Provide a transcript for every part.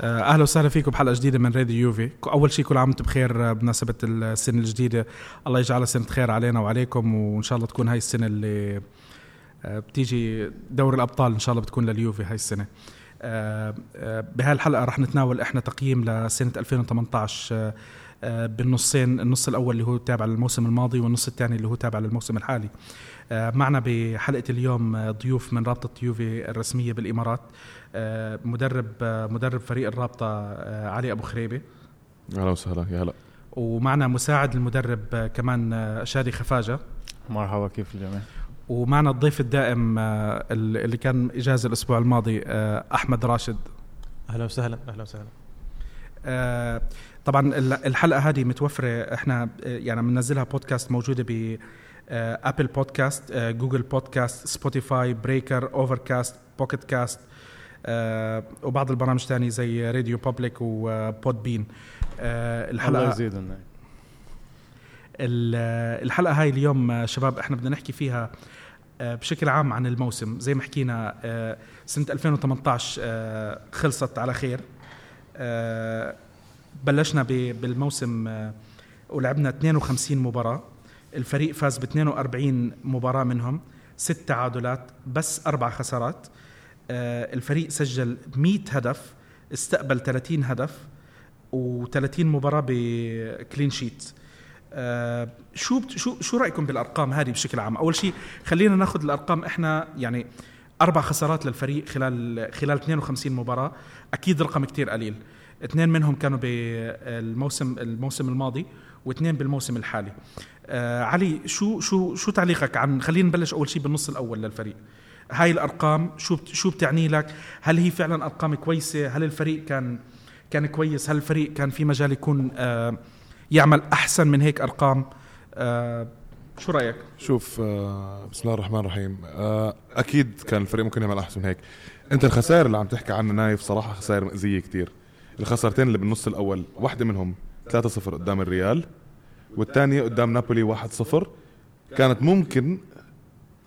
آه، أهلا وسهلا فيكم بحلقة جديدة من راديو يوفي. أول شيء كل عام وأنتم بخير بمناسبة السنة الجديدة. الله يجعلها سنه خير علينا وعليكم وإن شاء الله تكون هاي السنة اللي آه، بتيجي دوري الأبطال إن شاء الله بتكون لليوفي هاي السنة. آه، بهاي الحلقة رح نتناول إحنا تقييم لسنة 2018 بالنصين النص الأول اللي هو تابع للموسم الماضي والنص الثاني اللي هو تابع للموسم الحالي. معنا بحلقة اليوم ضيوف من رابطة يوفي الرسمية بالإمارات آه، مدرب آه، مدرب فريق الرابطة آه، علي أبو خريبه أهلا وسهلا يا هلا. ومعنا مساعد المدرب كمان شادي خفاجة. مرحبا كيف الجميع؟ ومعنا الضيف الدائم اللي كان إجازة الأسبوع الماضي أحمد راشد. أهلا وسهلا أهلا وسهلا. طبعا الحلقة هذه متوفرة إحنا يعني بننزلها بودكاست موجودة ب Apple Podcasts Google Podcasts Spotify Breaker Overcast Pocket Casts آه وبعض البرامج تانية زي راديو بابليك وبود بين آه الحلقة الله يزيدنا الحلقة هاي اليوم آه، شباب إحنا بدنا نحكي فيها آه بشكل عام عن الموسم. زي ما حكينا آه سنة 2018 آه خلصت على خير. آه بلشنا بالموسم آه ولعبنا 52 مباراة. الفريق فاز ب 42 مباراة منهم ست تعادلات بس أربع خسارات. آه، الفريق سجل 100 هدف استقبل 30 هدف و30 مباراة بكلين شيت آه، شو شو شو رأيكم بالأرقام هذه بشكل عام؟ أول شيء خلينا ناخذ الأرقام. إحنا يعني أربع خسارات للفريق خلال خلال 52 مباراة. أكيد رقم كتير قليل. اثنين منهم كانوا بالموسم الموسم الماضي واثنين بالموسم الحالي. آه علي شو شو شو تعليقك عن خلينا نبلش أول شيء بالنص الأول للفريق. هاي الأرقام شو شو بتعني لك؟ هل هي فعلا أرقام كويسة؟ هل الفريق كان كان كويس؟ هل الفريق كان في مجال يكون آه يعمل أحسن من هيك أرقام؟ آه شو رأيك؟ شوف آه بسم الله الرحمن الرحيم. آه أكيد كان الفريق ممكن يعمل أحسن من هيك. أنت الخسائر اللي عم تحكي عنها نايف صراحة خسائر مأزيه كتير. الخسارتين اللي بالنص الأول واحدة منهم 3-0 قدام الريال والثانية قدام نابولي 1-0 كانت ممكن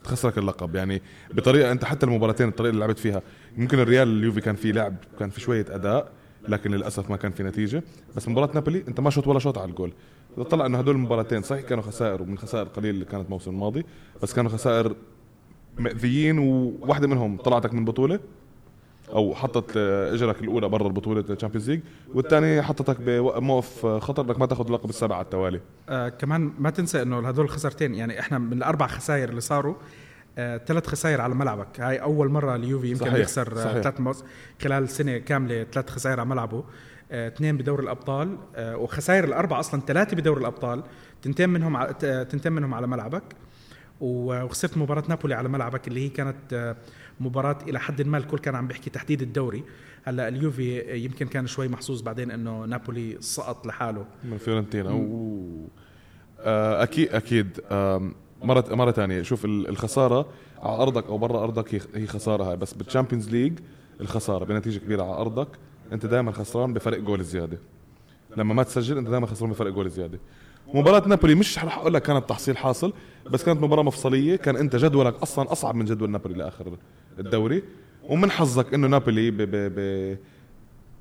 تخسرك اللقب. يعني بطريقة أنت حتى المباراتين الطريقة اللي لعبت فيها ممكن الريال اليوفي كان في لعب كان في شوية أداء لكن للأسف ما كان في نتيجة. بس مباراة نابولي أنت ما شوت ولا شوط على الجول. طلع إنه هدول المباراتين صحيح كانوا خسائر ومن خسائر قليل اللي كانت الموسم الماضي بس كانوا خسائر مأذيين وواحدة منهم طلعتك من بطولة أو حطت إجرك الأولى برا البطولة ال Champions League والثانية حطتك بموقف خطر انك ما تاخذ اللقب السابع على التوالي. آه كمان ما تنسى إنه هدول الخسارتين يعني إحنا من الأربع خسائر اللي صاروا آه، ثلاث خسائر على ملعبك. هاي أول مرة اليوفي يمكن صحيح. يخسر آه، ثلاث موز خلال سنة كاملة ثلاث خسائر على ملعبه. آه، اثنين بدور الأبطال آه وخسائر الأربعة أصلا ثلاثة بدور الأبطال تنتين منهم تنتين منهم على ملعبك. وخسرت مباراة نابولي على ملعبك اللي هي كانت مباراة إلى حد ما الكل كان عم بيحكي تحديد الدوري. هلأ اليوفي يمكن كان شوي محظوظ بعدين إنه نابولي سقط لحاله. من فيورنتينا. أكيد أكيد. مرة مرة ثانية شوف الخسارة على أرضك أو برا أرضك هي خسارة هاي. بس بال Champions League الخسارة بنتيجة كبيرة على أرضك. أنت دائما خسران بفرق جول زيادة. لما ما تسجل أنت دائما خسران بفرق جول زيادة. مباراة نابولي مش رح أقول لك كانت تحصيل حاصل بس كانت مباراة مفصلية. كان أنت جدولك أصلا أصعب من جدول نابولي لآخر الدوري. ومن حظك إنه نابولي ب ب ب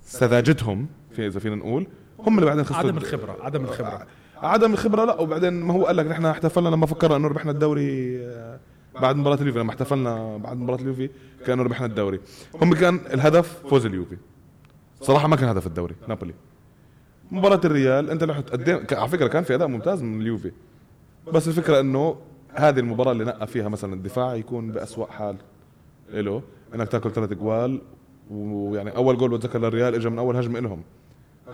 سذاجتهم في إذا فينا نقول هم اللي بعدين خسروا عدم الخبرة عدم الخبرة. عدم الخبرة لا. وبعدين ما هو قال لك نحن احتفلنا لما فكرنا إنه ربحنا الدوري آه، بعد مباراة اليوفي لما احتفلنا بعد مباراة اليوفي كانوا ربحنا الدوري. هم كان الهدف فوز اليوفي. صراحة ما كان هدف الدوري نابولي. مباراة الريال أنت رحت قدام على فكرة كان في أداء ممتاز من اليوفي. بس الفكرة إنه هذه المباراة اللي نقى فيها مثلا الدفاع يكون بأسوأ حال له إنك تأكل ثلاث جوال ويعني أول جول بتذكر للريال اجى من أول هجمة لهم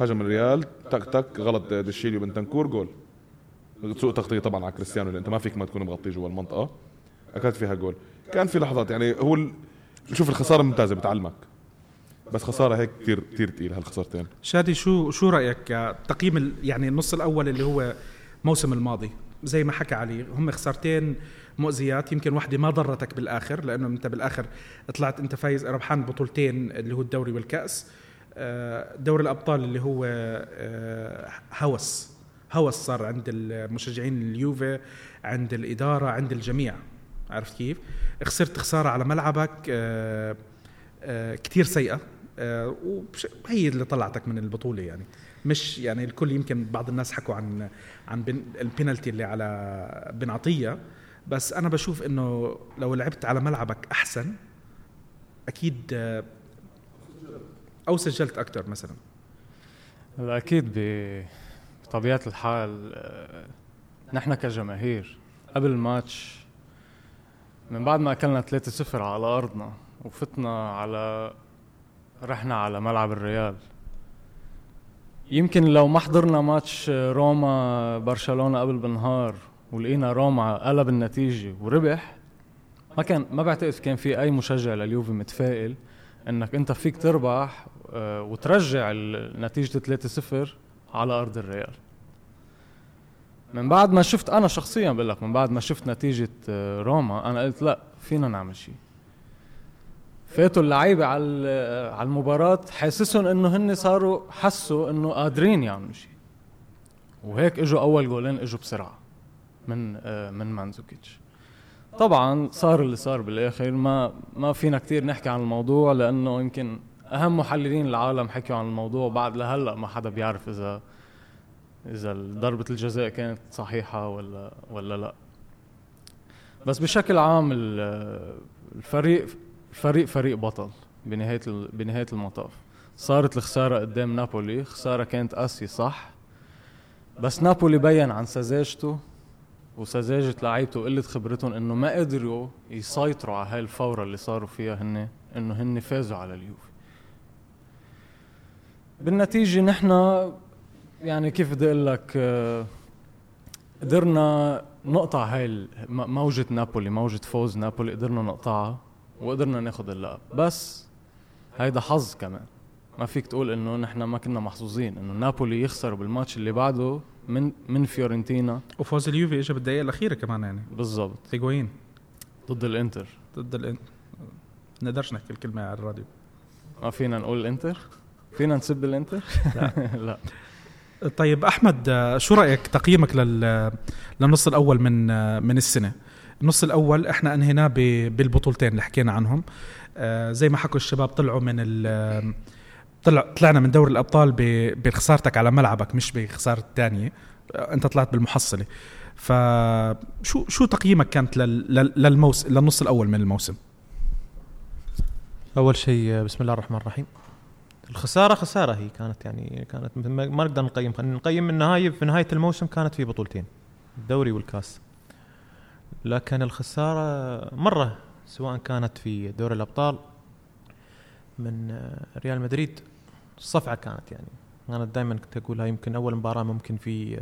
هجم الريال تك تك غلط ديشيليو بنتنكور جول. سوء تغطية طبعا على كريستيانو لأن انت ما فيك ما تكون مغطيه جوا المنطقة. اكلت فيها جول. كان في لحظات يعني هو. شوف الخسارة ممتازة بتعلمك. بس خسارة هيك كثير كثير ثقيل هالخسارتين. شادي شو شو رأيك تقييم يعني النص الأول اللي هو موسم الماضي؟ زي ما حكى علي هم خسارتين مؤذيات يمكن واحدة ما ضرتك بالآخر لأنه أنت بالآخر طلعت أنت فايز ربحان بطولتين اللي هو الدوري والكأس. آه، دوري الأبطال اللي هو آه، هوس. هوس صار عند المشجعين اليوفي عند الإدارة عند الجميع. عرفت كيف؟ خسرت خسارة على ملعبك آه، كثير سيئة. آه، وهي اللي طلعتك من البطولة يعني. مش يعني الكل يمكن بعض الناس حكوا عن عن البينالتي اللي على بن عطية بس أنا بشوف إنه لو لعبت على ملعبك أحسن أكيد آه، أو سجلت أكثر مثلا. أكيد بطبيعة الحال آه، نحن كجماهير قبل الماتش من بعد ما أكلنا 3-0 على أرضنا وفتنا على رحنا على ملعب الريال. يمكن لو ما حضرنا ماتش روما برشلونة قبل بنهار ولقينا روما قلب النتيجة وربح ما كان ما بعتقد كان في أي مشجع لليوفي متفائل إنك أنت فيك تربح آه، وترجع نتيجة 3-0 على أرض الريال. من بعد ما شفت أنا شخصيا بقول لك من بعد ما شفت نتيجة آه، روما أنا قلت لا فينا نعمل شيء. فاتوا اللعيبة على على المباراة حاسسهم إنه هن صاروا حسوا إنه قادرين يعملوا شيء وهيك إجوا أول جولين إجوا بسرعة من من مانزوكيتش. طبعا صار اللي صار بالآخر ما ما فينا كثير نحكي عن الموضوع لأنه يمكن أهم محللين العالم حكوا عن الموضوع بعد لهلأ ما حدا بيعرف إذا إذا ضربة الجزاء كانت صحيحة ولا ولا لأ. بس بشكل عام الفريق الفريق فريق بطل بنهاية بنهاية المطاف. صارت الخسارة قدام نابولي خسارة كانت قاسية صح. بس نابولي بين عن سذاجته وسذاجة لعيبته وقلة خبرتهم إنه ما قدروا يسيطروا على هاي الفورة اللي صاروا فيها هن إنه هن فازوا على اليوفي. بالنتيجة نحن يعني كيف بدي أقول لك قدرنا نقطع هاي موجة نابولي موجة فوز نابولي قدرنا نقطعها. وقدرنا ناخذ اللقب. بس هيدا حظ كمان. ما فيك تقول إنه نحن ما كنا محظوظين إنه نابولي يخسر بالماتش اللي بعده من من فيورنتينا. وفوز اليوفي اجى بالدقيقة الأخيرة كمان يعني. بالضبط. هيغوين ضد الإنتر. ضد الانتر نقدرش نحكي الكلمة على الراديو. ما فينا نقول الانتر فينا نسب الإنتر؟ لا. لا. طيب أحمد شو رأيك تقييمك لل للنص الأول من من السنة؟ النص الأول إحنا أنهيناه بالبطولتين اللي حكينا عنهم. آه، زي ما حكوا الشباب طلعوا من طلع طلعنا من دوري الأبطال بخسارتك على ملعبك مش بخسارة الثانية آه، أنت طلعت بالمحصلة. فشو شو تقييمك كانت للموسم للنص الأول من الموسم؟ أول شيء بسم الله الرحمن الرحيم. الخسارة خسارة هي كانت يعني كانت ما نقدر نقيم. نقيم النهايه في نهاية الموسم كانت في بطولتين الدوري والكاس. لكن الخسارة مرة سواء كانت في دوري الأبطال من ريال مدريد صفعة كانت يعني. أنا دائما كنت اقولها يمكن أول مباراة ممكن في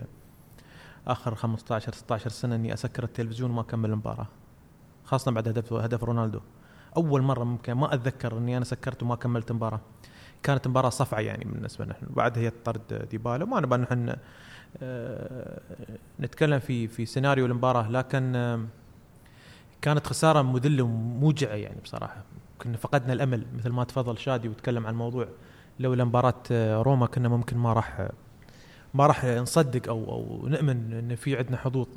آخر 15 16 سنة إني أسكر التلفزيون وما أكمل المباراة خاصة بعد هدف هدف رونالدو. أول مرة ممكن ما أتذكر إني أنا سكرت وما كملت مباراة. كانت مباراة صفعة يعني بالنسبة لنا بعدها هي طرد ديبالا. وما نبغى نحن آه، نتكلم في في سيناريو المباراة لكن آه، كانت خسارة مذلة وموجعة يعني بصراحة. كنا فقدنا الأمل مثل ما تفضل شادي وتكلم عن الموضوع. لولا مباراة آه، روما كنا ممكن ما راح ما راح نصدق أو أو نؤمن إن في عندنا حظوظ.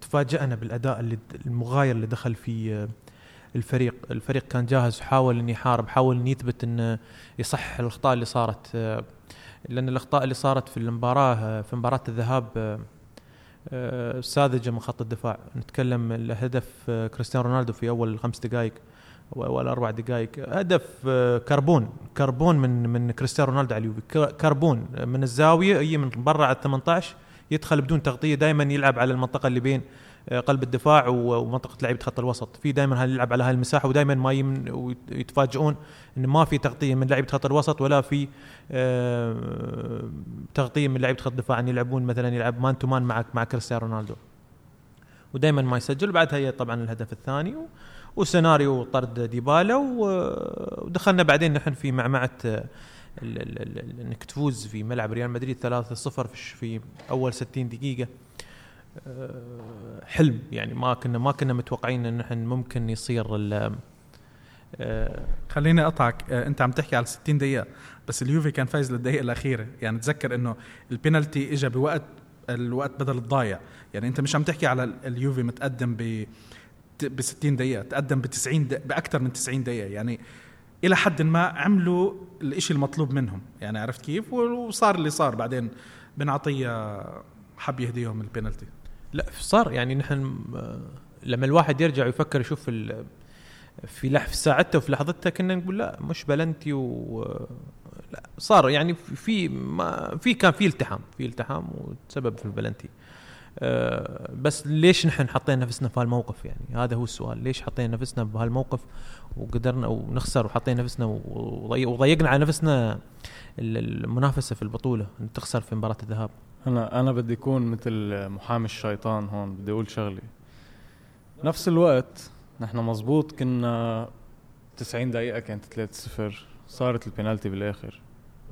تفاجأنا بالأداء اللي المغاير اللي دخل في الفريق. الفريق كان جاهز وحاول إن يحارب حاول إن يثبت انه يصحح الأخطاء اللي صارت. لأن الأخطاء اللي صارت في المباراة في مباراة الذهاب آه، ساذجة من خط الدفاع. نتكلم الهدف آه، كريستيانو رونالدو في أول خمس دقائق اول أربع دقائق. هدف آه، كربون. كربون من من كريستيانو رونالدو على اليوفي. كربون من الزاوية يجي من برا على 18 يدخل بدون تغطية دائما يلعب على المنطقة اللي بين. آه، قلب الدفاع ومنطقة لعيبة خط الوسط. في دائما يلعب على هاي المساحة ودائما ما يمن ويتفاجئون إن ما في تغطية من لعيبة خط الوسط ولا في آه، تغطية من لعيبة خط الدفاع إن يلعبون مثلا يلعب man to man مع مع كريستيانو رونالدو. ودائما ما يسجل. بعدها هي طبعا الهدف الثاني وسيناريو طرد ديبالا ودخلنا بعدين نحن في معمعة آه، إنك تفوز في ملعب ريال مدريد 3-0 في أول 60 دقيقة. حلم. يعني ما كنا ما كنا متوقعين إن نحن ممكن يصير آه، خليني أقطعك. آه، أنت عم تحكي على 60 دقيقة بس اليوفي كان فايز للدقيقة الأخيرة. يعني تذكر إنه البينالتي اجى بوقت الوقت بدل الضايع. يعني أنت مش عم تحكي على اليوفي متقدم ب ب 60 دقيقة تقدم ب 90 بأكثر من 90 دقيقة. يعني إلى حد ما عملوا الإشي المطلوب منهم. يعني عرفت كيف؟ وصار اللي صار. بعدين بن عطيه حب يهديهم البينالتي. لا صار يعني نحن آه، لما الواحد يرجع يفكر يشوف في في ساعتها وفي لحظتها كنا نقول لا مش بلنتي و لا صار يعني في ما في كان في التحام في التحام وتسبب في البلنتي آه، بس ليش نحن حطينا نفسنا في هالموقف يعني؟ هذا هو السؤال. ليش حطينا نفسنا بهالموقف وقدرنا ونخسر وحطينا نفسنا وضي- وضيقنا على نفسنا ال- المنافسة في البطولة تخسر في مباراة الذهاب؟ أنا أنا بدي أكون مثل محامي الشيطان هون بدي أقول شغله نفس الوقت نحن مزبوط كنا 90 دقيقة كانت 3-0 صارت البينالتي بالآخر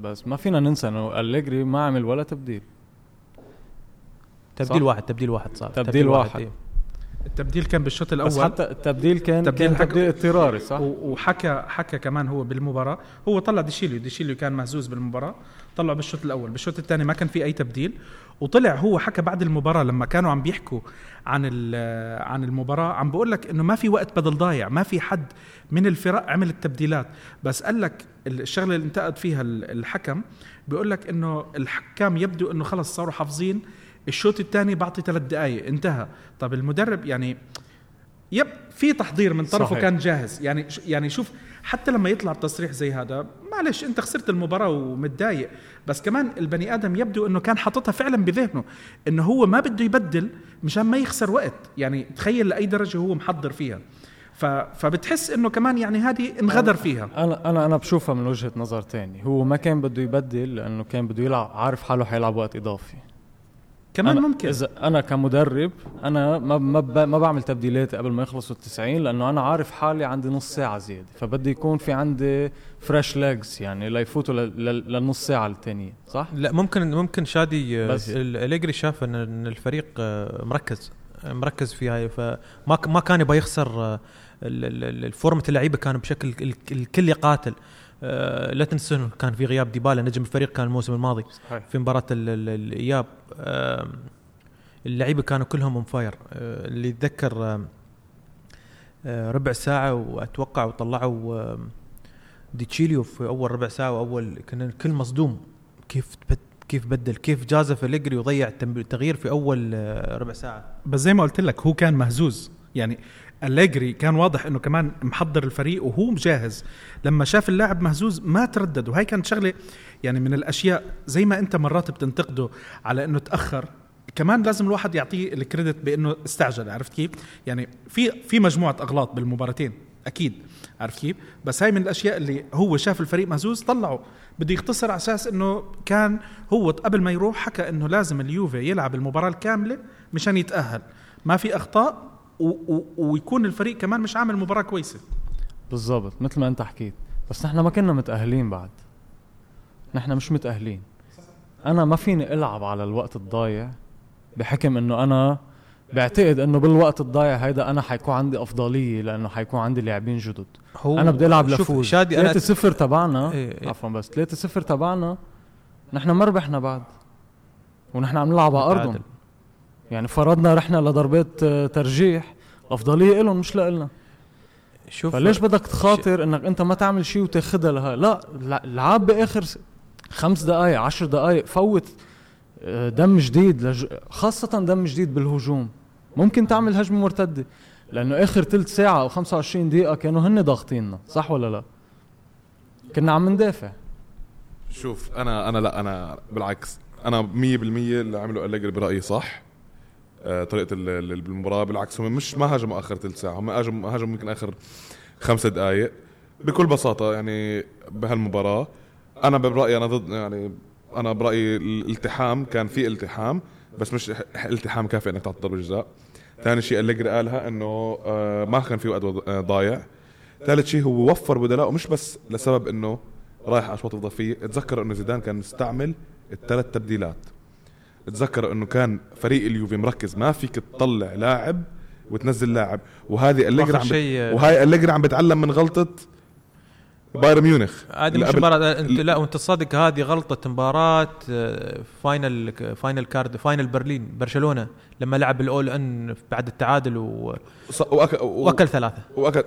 بس ما فينا ننسى إنه أليجري ما عمل ولا تبديل تبديل صح. واحد تبديل واحد صار تبديل واحد. إيه. التبديل كان بالشوط بس الأول حتى التبديل كان تبديل كان تبديل اضطراري صح؟ وحكى حكى كمان هو بالمباراة هو طلع ديشيليو ديشيليو كان مهزوز بالمباراة طلعه بالشوط الأول. بالشوط الثاني ما كان في أي تبديل وطلع هو حكى بعد المباراة لما كانوا عم بيحكوا عن عن المباراة عم بقول لك إنه ما في وقت بدل ضايع ما في حد من الفرق عمل التبديلات. بس قال لك الشغلة اللي انتقد فيها ال- الحكم بيقول لك إنه الحكام يبدو إنه خلص صاروا حافظين الشوط الثاني بعطي ثلاث دقائق انتهى. طب المدرب يعني يب في تحضير من طرفه صحيح. كان جاهز. يعني يعني شوف حتى لما يطلع بتصريح زي هذا معلش انت خسرت المباراة ومتضايق. بس كمان البني آدم يبدو إنه كان حاططها فعلا بذهنه إنه هو ما بده يبدل مشان ما يخسر وقت. يعني تخيل لأي درجة هو محضر فيها. ف فبتحس إنه كمان يعني هذه انغدر فيها. أنا أنا أنا بشوفها من وجهة نظر تاني هو ما كان بده يبدل لأنه كان بده يلعب عارف حاله حيلعب وقت إضافي. كمان أنا ممكن. إذا أنا كمدرب أنا ما ما, ب- ما بعمل تبديلات قبل ما يخلصوا ال 90 لأنه أنا عارف حالي عندي نص ساعة زيادة فبدي يكون في عندي fresh legs يعني ليفوتوا لل- لل- للنص ساعة الثانية صح؟ لا ممكن ممكن شادي بس- بس الاليجري شاف ان إن الفريق آه، مركز آه، مركز في هاي فما ما كان يبغى يخسر آه، ال- ال- ال- الفورمة اللعيبة كان بشكل ال- الكل يقاتل. آه، لا تنسوا كان في غياب ديبالا نجم الفريق كان الموسم الماضي صحيح. في مباراة ال- ال- الإياب. آم، اللعيبة كانوا كلهم on fire اللي يتذكر آه، ربع ساعة وأتوقع وطلعوا ديتشيليو في أول ربع ساعة وأول كان الكل مصدوم. كيف كيف بدل؟ كيف جازف أليجري وضيع تم- تغيير في أول آه، ربع ساعة؟ بس زي ما قلت لك هو كان مهزوز. يعني أليجري كان واضح إنه كمان محضر الفريق وهو جاهز لما شاف اللاعب مهزوز ما تردد. وهي كانت شغلة يعني من الأشياء زي ما أنت مرات بتنتقده على إنه تأخر. كمان لازم الواحد يعطيه الكريدت بإنه استعجل. عرفت كيف؟ يعني في في مجموعة أغلاط بالمباراتين. أكيد. عرفت كيف؟ بس هاي من الأشياء اللي هو شاف الفريق مهزوز طلعه. بده يختصر على أساس إنه كان هو قبل ما يروح حكى إنه لازم اليوفي يلعب المباراة الكاملة مشان يتأهل. ما في أخطاء ويكون الفريق كمان مش عامل مباراة كويسة. بالضبط مثل ما انت حكيت. بس نحن ما كنا متأهلين بعد. نحن مش متأهلين. أنا ما فيني ألعب على الوقت الضايع بحكم إنه أنا بعتقد إنه بالوقت الضايع هيدا أنا حيكون عندي أفضلية لأنه حيكون عندي لاعبين جدد. هو أنا بدي ألعب لفوز. شادي أنا 3-0 تبعنا إيه إيه. عفوا بس 3-0 تبعنا نحن ما ربحنا بعد. ونحن عم نلعب على أرضهم. يعني فرضنا رحنا لضربات آه، ترجيح الافضليه لهم مش لنا شوف فليش بدك تخاطر إنك أنت ما تعمل شيء وتاخذها لها؟ لا لا، العاب بآخر خمس دقائق عشر دقائق فوت آه، دم جديد لج... خاصة دم جديد بالهجوم. ممكن تعمل هجمة مرتدة لأنه آخر ثلث ساعة أو 25 دقيقة كانوا هن ضاغطيننا صح ولا لا؟ كنا عم ندافع. شوف أنا أنا لا أنا بالعكس أنا 100% اللي عمله أليجري برأيي صح. طريقة ال- ال- المباراة بالعكس هم مش ما هاجموا آخر ثلث ساعة هم هاجموا هاجموا يمكن آخر خمس دقائق بكل بساطة يعني بهالمباراة أنا برأيي أنا ضد يعني أنا برأيي الالتحام كان في التحام بس مش التحام كافي إنك تعطي ضربة جزاء. ثاني شيء أليجري قالها إنه آه ما كان في وقت آه، ضايع. ثالث شيء هو وفر بدلاء مش بس لسبب إنه رايح اشواط إضافية. تذكر إنه زيدان كان مستعمل الثلاث تبديلات. تذكر إنه كان فريق اليوفي مركز ما فيك تطلع لاعب وتنزل لاعب. وهذه أليجري واخر عم بت... شيء وهاي أليجري عم بتعلم من غلطة بايرن ميونخ. هذه مش مباراة؟ أنت لا وأنت تصدق هذه غلطة مباراة آه، final final كارد final برلين برشلونة لما لعب ال all in بعد التعادل و- وأك... و... وأكل ثلاثة. وأكل.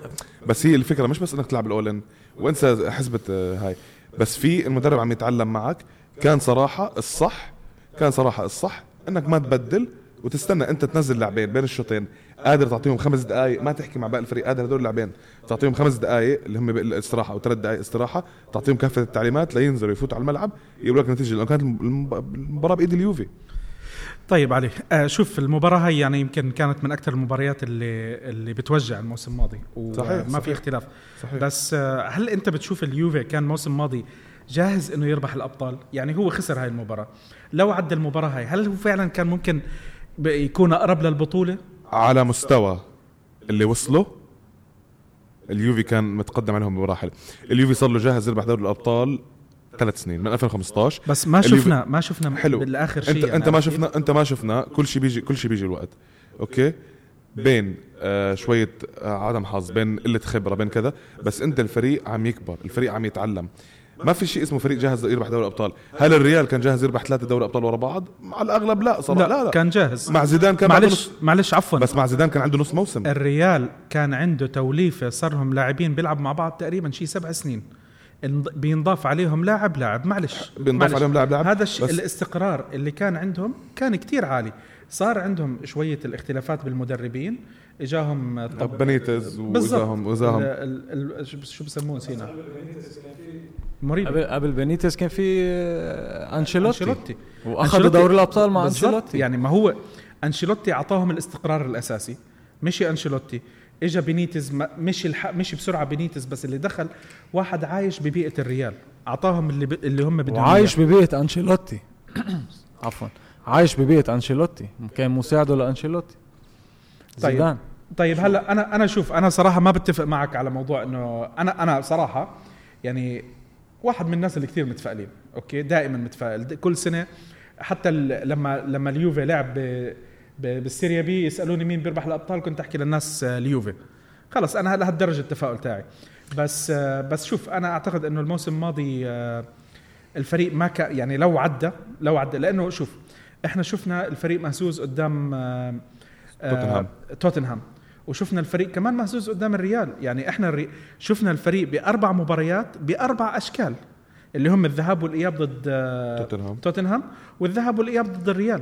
بس هي الفكرة مش بس إنك تلعب ال all in وأنسى حسبة آه، هاي. بس في المدرب عم يتعلم معك. كان صراحة الصح كان صراحة الصح إنك ما تبدل وتستنى أنت تنزل لاعبين بين الشوطين. قادر تعطيهم خمس دقائق ما تحكي مع باقي الفريق قادر هدول اللاعبين تعطيهم خمس دقائق اللي هم الاستراحه أو ثلاث دقائق استراحة تعطيهم كافة التعليمات لينزلوا يفوتوا على الملعب يجيبوا لك نتيجة لأنه كانت المب- المباراة بإيد اليوفي. طيب علي آه شوف المباراة هي يعني يمكن كانت من أكثر المباريات اللي اللي بتوجع الموسم الماضي صحيح، صحيح. في اختلاف. صحيح. بس آه هل أنت بتشوف اليوفي كان الموسم الماضي جاهز إنه يربح الأبطال؟ يعني هو خسر هاي المباراة. لو عدى المباراة هاي هل هو فعلا كان ممكن يكون أقرب للبطولة؟ على مستوى اللي وصلوا اليوفي كان متقدم عليهم بمراحل. اليوفي صار له جاهز يربح دوري الأبطال ثلاث سنين من 2015 بس ما شفنا ما شفنا حلو. بالآخر شيء انت يعني أنت ما كيف؟ شفنا أنت ما شفنا كل شيء بيجي كل شيء بيجي الوقت. أوكي؟ بين آه شوية آه عدم حظ بين قلة خبرة بين كذا. بس أنت الفريق عم يكبر الفريق عم يتعلم. ما في شيء اسمه فريق جاهز يربح دوري الأبطال. هل الريال كان جاهز يربح ثلاثة دوري أبطال ورا بعض؟ على الأغلب لا صراحة لا لا, كان جاهز. مع زيدان كان معلش نص معلش عفوا. بس مع زيدان كان عنده نص موسم. الريال كان عنده توليفه صار لهم لاعبين بيلعبوا مع بعض تقريبا شي سبع سنين. بينضاف عليهم لاعب لاعب. معلش بينضاف معلش. عليهم لاعب لاعب. هذا الشيء الاستقرار اللي كان عندهم كان كتير عالي. صار عندهم شوية الاختلافات بالمدربين. إجاهم طب بنيتز ال- ال- شو- بسموه؟ نسينا. مريب. قبل قبل بينيتس كان في آه، أنشيلوتي. أنشيلوتي. واخذوا أنشيلوتي- دوري الأبطال مع بالضبط. أنشيلوتي. يعني ما هو أنشيلوتي أعطاهم الاستقرار الأساسي. مشي أنشيلوتي. اجى بينيتز ما- مشي الح... مشي بسرعة بينيتز بس اللي دخل واحد عايش ببيئة الريال. أعطاهم اللي ب... اللي هم بدهم وعايش إياه. ببيئة أنشيلوتي. عفوا. عايش ببيئة أنشيلوتي. كان مساعده لأنشيلوتي. طيب. زيدان. طيب هلا أنا أنا شوف أنا صراحة ما بتفق معك على موضوع إنه أنا أنا صراحة يعني واحد من الناس اللي كثير متفائلين okay؟ دائما متفائل. كل سنة حتى لما لما اليوفي لعب بالسيريا بي يسألوني مين بيربح الأبطال كنت أحكي للناس آه، اليوفي. خلص أنا لهالدرجة التفاؤل تاعي. بس آه، بس شوف أنا أعتقد إنه الموسم الماضي آه، الفريق ما كان يعني لو عدى لو عدى لأنه شوف إحنا شفنا الفريق مهزوز قدام توتنهام. توتنهام. وشفنا الفريق كمان مهزوز قدام الريال. يعني إحنا الري... شفنا الفريق بأربع مباريات بأربع أشكال اللي هم الذهاب والإياب ضد آه، توتنهام. توتنهام والذهاب والإياب ضد الريال.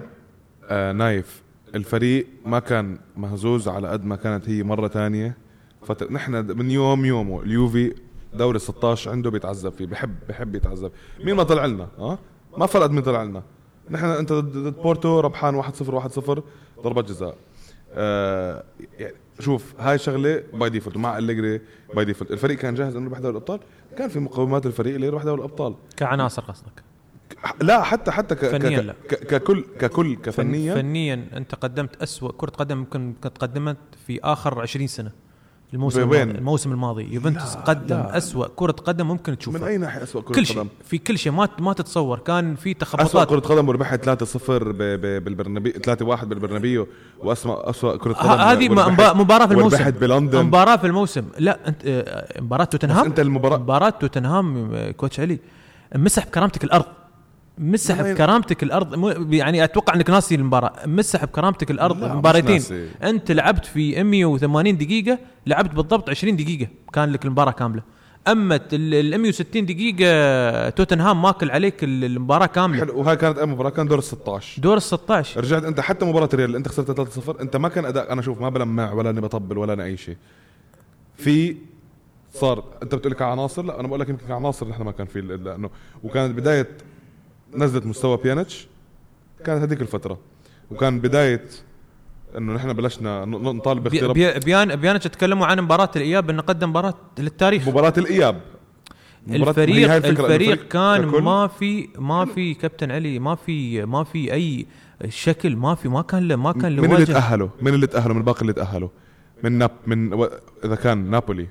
آه نايف الفريق ما كان مهزوز على قد ما كانت هي مرة تانية. فترة نحن من يوم يومه اليوفي دوري 16 عنده بيتعذب فيه بحب بحب يتعذب. مين ما طلع لنا آه ما فرقت مين طلع لنا. نحن أنت ضد بورتو ربحان 1-0 1-0 ضربات جزاء. آه يعني شوف هاي شغلة by default مع أليجري by default الفريق كان جاهز إنه يربح دوري الأبطال؟ كان في مقومات الفريق اللي يربح دوري الأبطال. كعناصر قصدك؟ لا حتى حتى ك فنياً ك لا. ك ككل ككل فن- كفنيا فنيا أنت قدمت أسوأ كرة قدم ممكن كنت قدمت في آخر 20 سنة. الموسم وين؟ الماضي. الموسم الماضي. يوفنتوس قدم لا. أسوأ كرة قدم ممكن من تشوفها اي ناحيه اسوء كرة كل قدم؟ شيء في كل شيء. ما ما تتصور. كان في تخبطات. كرة قدم وربحت 3-0 ب- ب- بالبرنابيو 3-1 بالبرنابيو وأسمع اسوء كرة قدم هذه مباراة في الموسم. وربحت بلندن. مباراة في الموسم. لا انت آه، مباراة توتنهام؟ أنت المباراه مباراة توتنهام آه، كوتش علي. مسح بكرامتك الأرض. مسح بكرامتك الأرض مو- يعني أتوقع إنك ناسي المباراة. مسح بكرامتك الأرض مباراتين. أنت لعبت في 180 دقيقة لعبت بالضبط 20 دقيقة كان لك المباراة كاملة. أما ال 160 دقيقة توتنهام ماكل عليك ال- المباراة كاملة. حلو وهاي كانت اي مباراة كان دور ال 16 دور ال 16 رجعت أنت حتى مباراة اللي أنت خسرت 3-0 أنت ما كان أداء أنا شوف ما بلمع ولا اني بطبل ولا أنا أي شيء. في صار أنت بتقول لي كعناصر لا أنا بقول لك يمكن كعناصر نحن ما كان في لأنه وكانت بداية نزلت مستوى بيانيتش كانت هذيك الفترة. وكان بداية إنه نحن بلشنا نطالب باختيار بي- بيان بيانتش تكلموا عن مباراة الإياب إنه قدم مباراة للتاريخ. مباراة الإياب. مباراة- الفريق إنه الفريق كان ما في ما في كابتن علي ما في ما في أي شكل ما في ما كان ما كان من اللي تأهلوا؟ من اللي تأهلوا؟ من باقي اللي تأهلوا؟ من ناب من و... إذا كان نابولي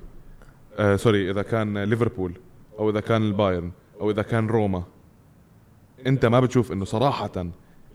آه sorry إذا كان ليفربول أو إذا كان البايرن أو إذا كان روما. انت ما بتشوف انه صراحة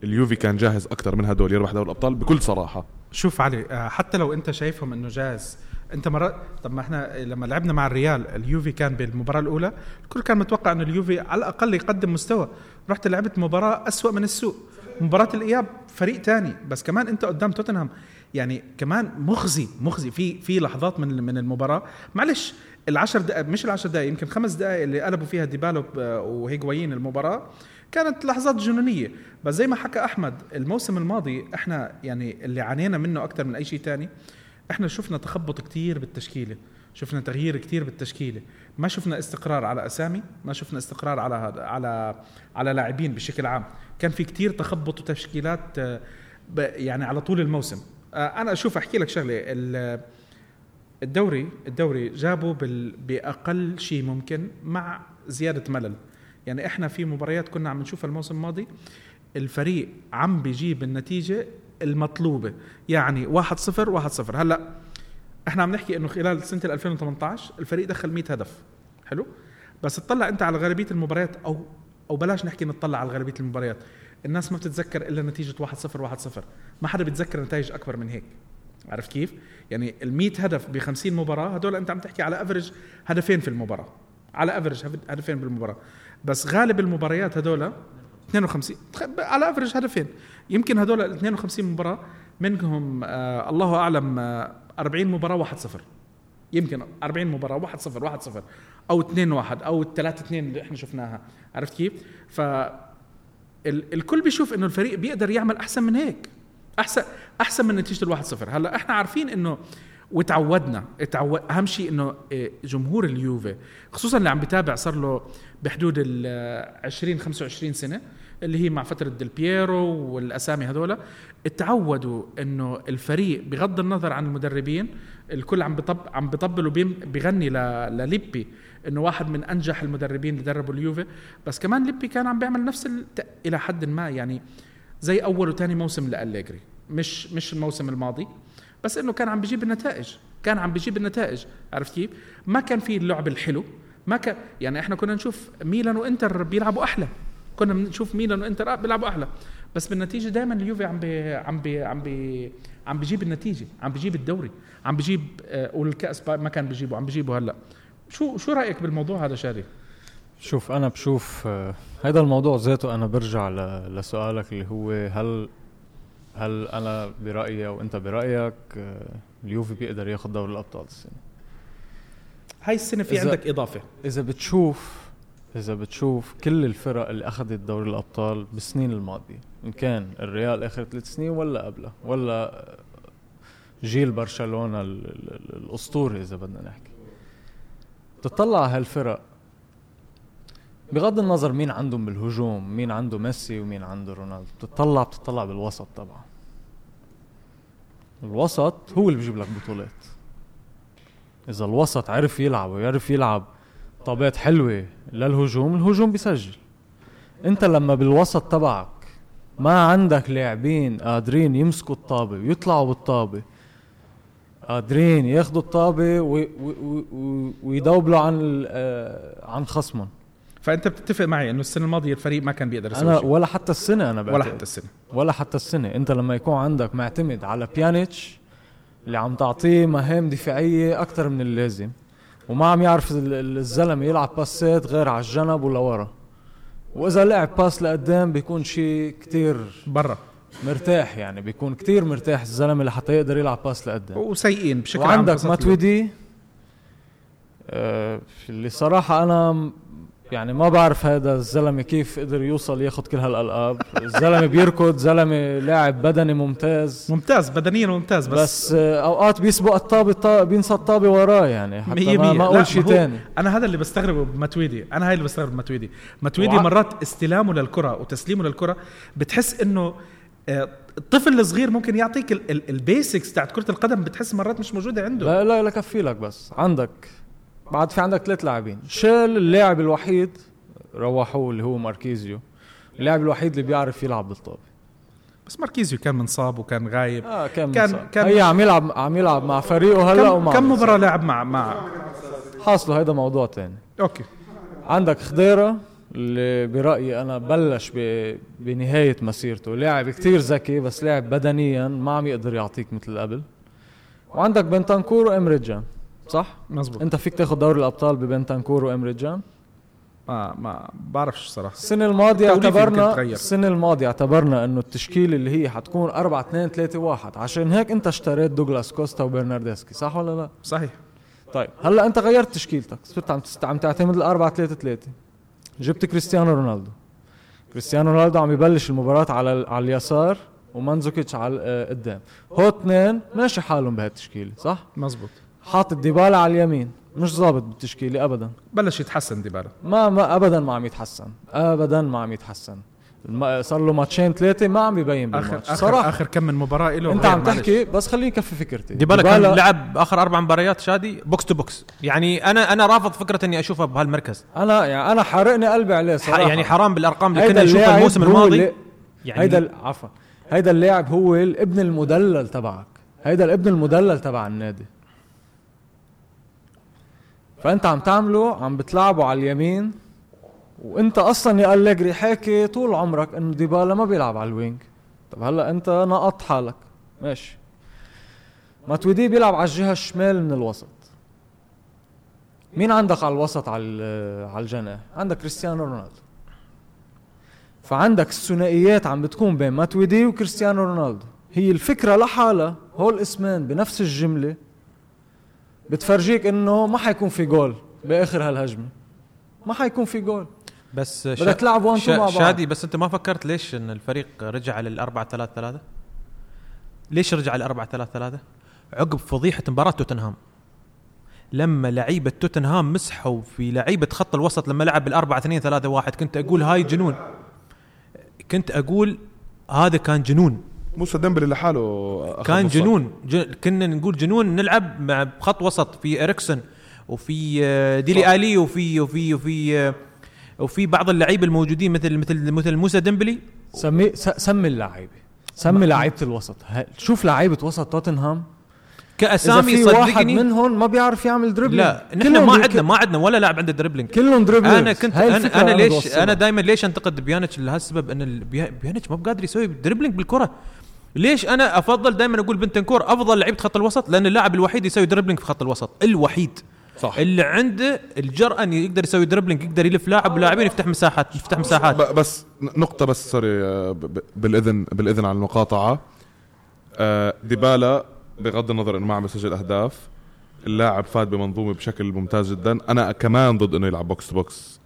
اليوفي كان جاهز أكثر من هدول يربح دوري الأبطال بكل صراحة. شوف علي آه، حتى لو انت شايفهم انه جاهز انت مرات طب ما إحنا لما لعبنا مع الريال اليوفي كان بالمباراة الأولى الكل كان متوقع إنه اليوفي على الأقل يقدم مستوى. رحت لعبت مباراة أسوأ من السوء مباراة الإياب فريق تاني. بس كمان انت قدام توتنهام يعني كمان مخزي مخزي. في في لحظات من من المباراة. معلش العشر دقائق مش العشر دقائق يمكن خمس دقائق اللي قلبوا فيها ديبالو وهيغوايين المباراة. كانت لحظات جنونية. بس زي ما حكى أحمد الموسم الماضي إحنا يعني اللي عانينا منه أكثر من أي شيء تاني إحنا شفنا تخبط كتير بالتشكيلة. شفنا تغيير كتير بالتشكيلة. ما شفنا استقرار على أسامي ما شفنا استقرار على على على لاعبين بشكل عام. كان في كتير تخبط وتشكيلات آه، يعني على طول الموسم. آه، أنا أشوف أحكي لك شغلة الدوري الدوري جابوا بأقل شيء ممكن مع زيادة ملل. يعني إحنا في مباريات كنا عم نشوفها الموسم الماضي الفريق عم بيجيب النتيجة المطلوبة. يعني 1 0 1 0 هلأ إحنا عم نحكي إنه خلال سنة 2018 الفريق دخل 100 هدف. حلو؟ بس تطلع أنت على غالبية المباريات أو أو بلاش نحكي نطلع على غالبية المباريات. الناس ما بتتذكر إلا نتيجة 1 0 1 0 ما حدا بيتذكر نتائج أكبر من هيك. عرفت كيف؟ يعني ال 100 هدف ب 50 مباراة هدول أنت عم تحكي على افرج هدفين في المباراة. على افرج هدفين بالمباراة. بس غالب المباريات هدول 52 على افرج هدفين. يمكن هدول ال 52 مباراة منهم آه الله أعلم آه 40 مباراة 1 0 يمكن 40 مباراة 1 0 1 0 أو 2 1 أو 3 2 اللي إحنا شفناها. عرفت كيف؟ ف الكل بيشوف إنه الفريق بيقدر يعمل أحسن من هيك. احسن أحسن من نتيجة الواحد صفر. هلأ إحنا عارفين إنه وتعودنا. تعود أهم شيء إنه إيه، جمهور اليوفي خصوصا اللي عم بيتابع صار له بحدود ال 20 25 سنة اللي هي مع فترة ديل بييرو والأسامي هذول تعودوا إنه الفريق بغض النظر عن المدربين الكل عم بطب عم بيطبل وبيغني لليبي إنه واحد من أنجح المدربين اللي دربوا اليوفي. بس كمان ليبي كان عم بيعمل نفس إلى حد ما يعني زي أول وثاني موسم لأليجري مش مش الموسم الماضي. بس إنه كان عم بيجيب النتائج كان عم بيجيب النتائج عرفت كيف؟ ما كان في اللعب الحلو ما كان يعني إحنا كنا نشوف ميلان وإنتر بيلعبوا أحلى كنا بنشوف ميلان وإنتر بيلعبوا أحلى بس بالنتيجة دائما اليوفي عم بي عم بي عم بي عم بيجيب النتيجة عم بيجيب الدوري عم بيجيب آه والكأس ما كان بيجيبه عم بيجيبه هلأ. شو شو رأيك بالموضوع هذا شادي شوف أنا بشوف آه هذا الموضوع ذاته أنا برجع لسؤالك اللي هو هل هل أنا برأيي وانت برأيك آه، اليوفي بيقدر ياخذ دوري الأبطال السنة هاي السنة في عندك إضافة. إذا بتشوف إذا بتشوف كل الفرق اللي أخذت دوري الأبطال بالسنين الماضية إن كان الريال آخر ثلاث سنين ولا قبلها ولا جيل برشلونة الأسطوري إذا بدنا نحكي. تطلع هالفرق بغض النظر مين عندهم بالهجوم مين عنده ميسي ومين عنده رونالدو بتطلع بتطلع بالوسط طبعا. الوسط هو اللي بيجيب لك بطولات. إذا الوسط عرف يلعب ويعرف يلعب طابات حلوة للهجوم الهجوم بيسجل. أنت لما بالوسط تبعك ما عندك لاعبين قادرين يمسكوا الطابة ويطلعوا بالطابة قادرين ياخذوا الطابة ويدوبلوا عن آه، عن خصمهم. فأنت بتتفق معي إنه السنة الماضية الفريق ما كان بيقدر يسوي شيء. ولا حتى السنة أنا بعتقد. ولا حتى السنة. ولا حتى السنة. أنت لما يكون عندك معتمد على بيانيتش اللي عم تعطيه مهام دفاعية أكثر من اللازم وما عم يعرف الزلمة يلعب باسات غير على الجنب ولا ورا. وإذا لعب pass لقدام بيكون شيء كتير برا. مرتاح يعني بيكون كتير مرتاح الزلمة لحتى يقدر يلعب pass لقدام. وسيئين بشكل عام وعندك ماتويدي آه اللي صراحة أنا يعني ما بعرف هذا الزلمة كيف قدر يوصل ياخذ كل هالألقاب. الزلمة بيركض زلمة لاعب بدني ممتاز. ممتاز بدنيا ممتاز بس بس أوقات بيسبق الطابة بينسى الطابة وراه يعني حتى مية ما, ما أقول شيء ثاني أنا هذا اللي بستغربه بماتويدي أنا هاي اللي بستغرب بماتويدي ماتويدي مرات استلامه للكرة وتسليمه للكرة بتحس إنه آه، الطفل الصغير ممكن يعطيك ال basics تاعت كرة القدم بتحس مرات مش موجودة عنده. لا لا لا كفي لك بس. عندك بعد في عندك ثلاث لاعبين. شال اللاعب الوحيد روحوه اللي هو ماركيزيو. اللاعب الوحيد اللي بيعرف يلعب بالطابه بس ماركيزيو كان منصاب وكان غايب. آه كان كان, منصاب. كان هي عم يلعب عم يلعب مع فريقه هلا ومع كم مباراة لعب مع مع حاصله هيدا موضوع تاني. okay. عندك خضيرة اللي برأيي أنا بلش بنهاية مسيرته. لاعب كتير ذكي بس لاعب بدنيا ما عم يقدر يعطيك مثل قبل. وعندك بنتانكور وامريجان صح؟ مزبوط انت فيك تاخذ دوري الأبطال ببنتانكور وإيمري جان ما ما بعرفش صراحة. السنة الماضية توظيف يمكن اعتبرنا تغير. السنة الماضية اعتبرنا إنه التشكيلة اللي هي حتكون 4 2 3 1 عشان هيك أنت اشتريت دوغلاس كوستا وبرناردسكي صح ولا لا؟ صحيح. طيب هلأ أنت غيرت تشكيلتك. صرت عم. عم تعتمد ال 4 3 3 جبت كريستيانو رونالدو. كريستيانو رونالدو عم يبلش المباراة على على اليسار ومانزوكيتش على قدام. هو اثنين ماشي حالهم بهالتشكيلة صح؟ مزبوط حاطط ديبالا على اليمين. مش ظابط بالتشكيلة ابدا. بلش يتحسن ديبالا ما ما ابدا ما عم يتحسن. ابدا ما عم يتحسن. صار له ماتشين ثلاثة ما عم يبين اخر بالماتش. آخر صراحة. آخر كم من مباراة له. أنت عم تحكي بس خليني كفي فكرتي. ديبالا كان لعب آخر أربع مباريات شادي box to box. يعني أنا أنا رافض فكرة إني اشوفه بهالمركز. أنا يعني أنا حارقني قلبي عليه صراحة. يعني حرام بالأرقام اللي كنا نشوفها الموسم الماضي. يعني هيدا عفوا. هيدا اللاعب هو الابن المدلل تبعك. هيدا الابن المدلل تبع النادي. فأنت عم تعمله عم بتلعبه على اليمين. وأنت أصلا يا أليجري حاكي طول عمرك إنه ديبالا ما بيلعب على ال wing. طب هلأ أنت نقطت حالك. ماشي. ماتويدي بيلعب على الجهة الشمال من الوسط. مين عندك على الوسط على على الجناح عندك كريستيانو رونالدو. فعندك الثنائيات عم بتكون بين ماتويدي وكريستيانو رونالدو. هي الفكرة لحالها هول الاسمين بنفس الجملة. بتفرجيك إنه ما حيكون في جول بآخر هالهجمة. ما حيكون في جول. بس بدك تلعب 1 2 مع بعض. شادي بس أنت ما فكرت ليش إن الفريق رجع للأربعة ثلاثة ثلاثة؟ ليش رجع للأربعة ثلاثة ثلاثة؟ عقب فضيحة مباراة توتنهام. لما لعيبة توتنهام مسحوا في لعيبة خط الوسط لما لعب بالأربعة اثنين ثلاثة واحد كنت أقول هاي جنون. كنت أقول هذا كان جنون. موسى ديمبلي لحاله كان. جنون. ج... كنا نقول جنون نلعب مع خط وسط في إريكسون وفي آه، ديلي آلي وفي وفي وفي آه، وفي بعض اللعيبه الموجودين مثل مثل مثل موسى ديمبلي. سمي س- سمي اللعيبه سمي لعيبة الوسط. ه- شوف لعيبة وسط توتنهام. كأسامي في واحد صدقني منهم ما بيعرف يعمل dribbling لا نحن ما عندنا ما عندنا ولا لاعب عنده dribbling كلهم dribbling أنا كنت هاي أنا, أنا ليش. أنا دائما ليش أنتقد بيانيتش؟ لهالسبب أن ال- بيا- بيانيتش ما بقادر يسوي dribbling بالكرة. ليش أنا أفضل دائما أقول بنتنكور أفضل لعيبة خط الوسط؟ لأن اللاعب الوحيد يسوي dribbling في خط الوسط. الوحيد. صح. اللي عنده الجرأة إنه يقدر يسوي dribbling يقدر يلف لاعب ولاعبين يفتح مساحات يفتح مساحات. بس نقطة بس sorry آه، بالإذن بالإذن على المقاطعة. آه، ديبالا بغض النظر إنه ما عم يسجل أهداف. اللاعب فاد بمنظومة بشكل ممتاز جدا. أنا كمان ضد إنه يلعب box to box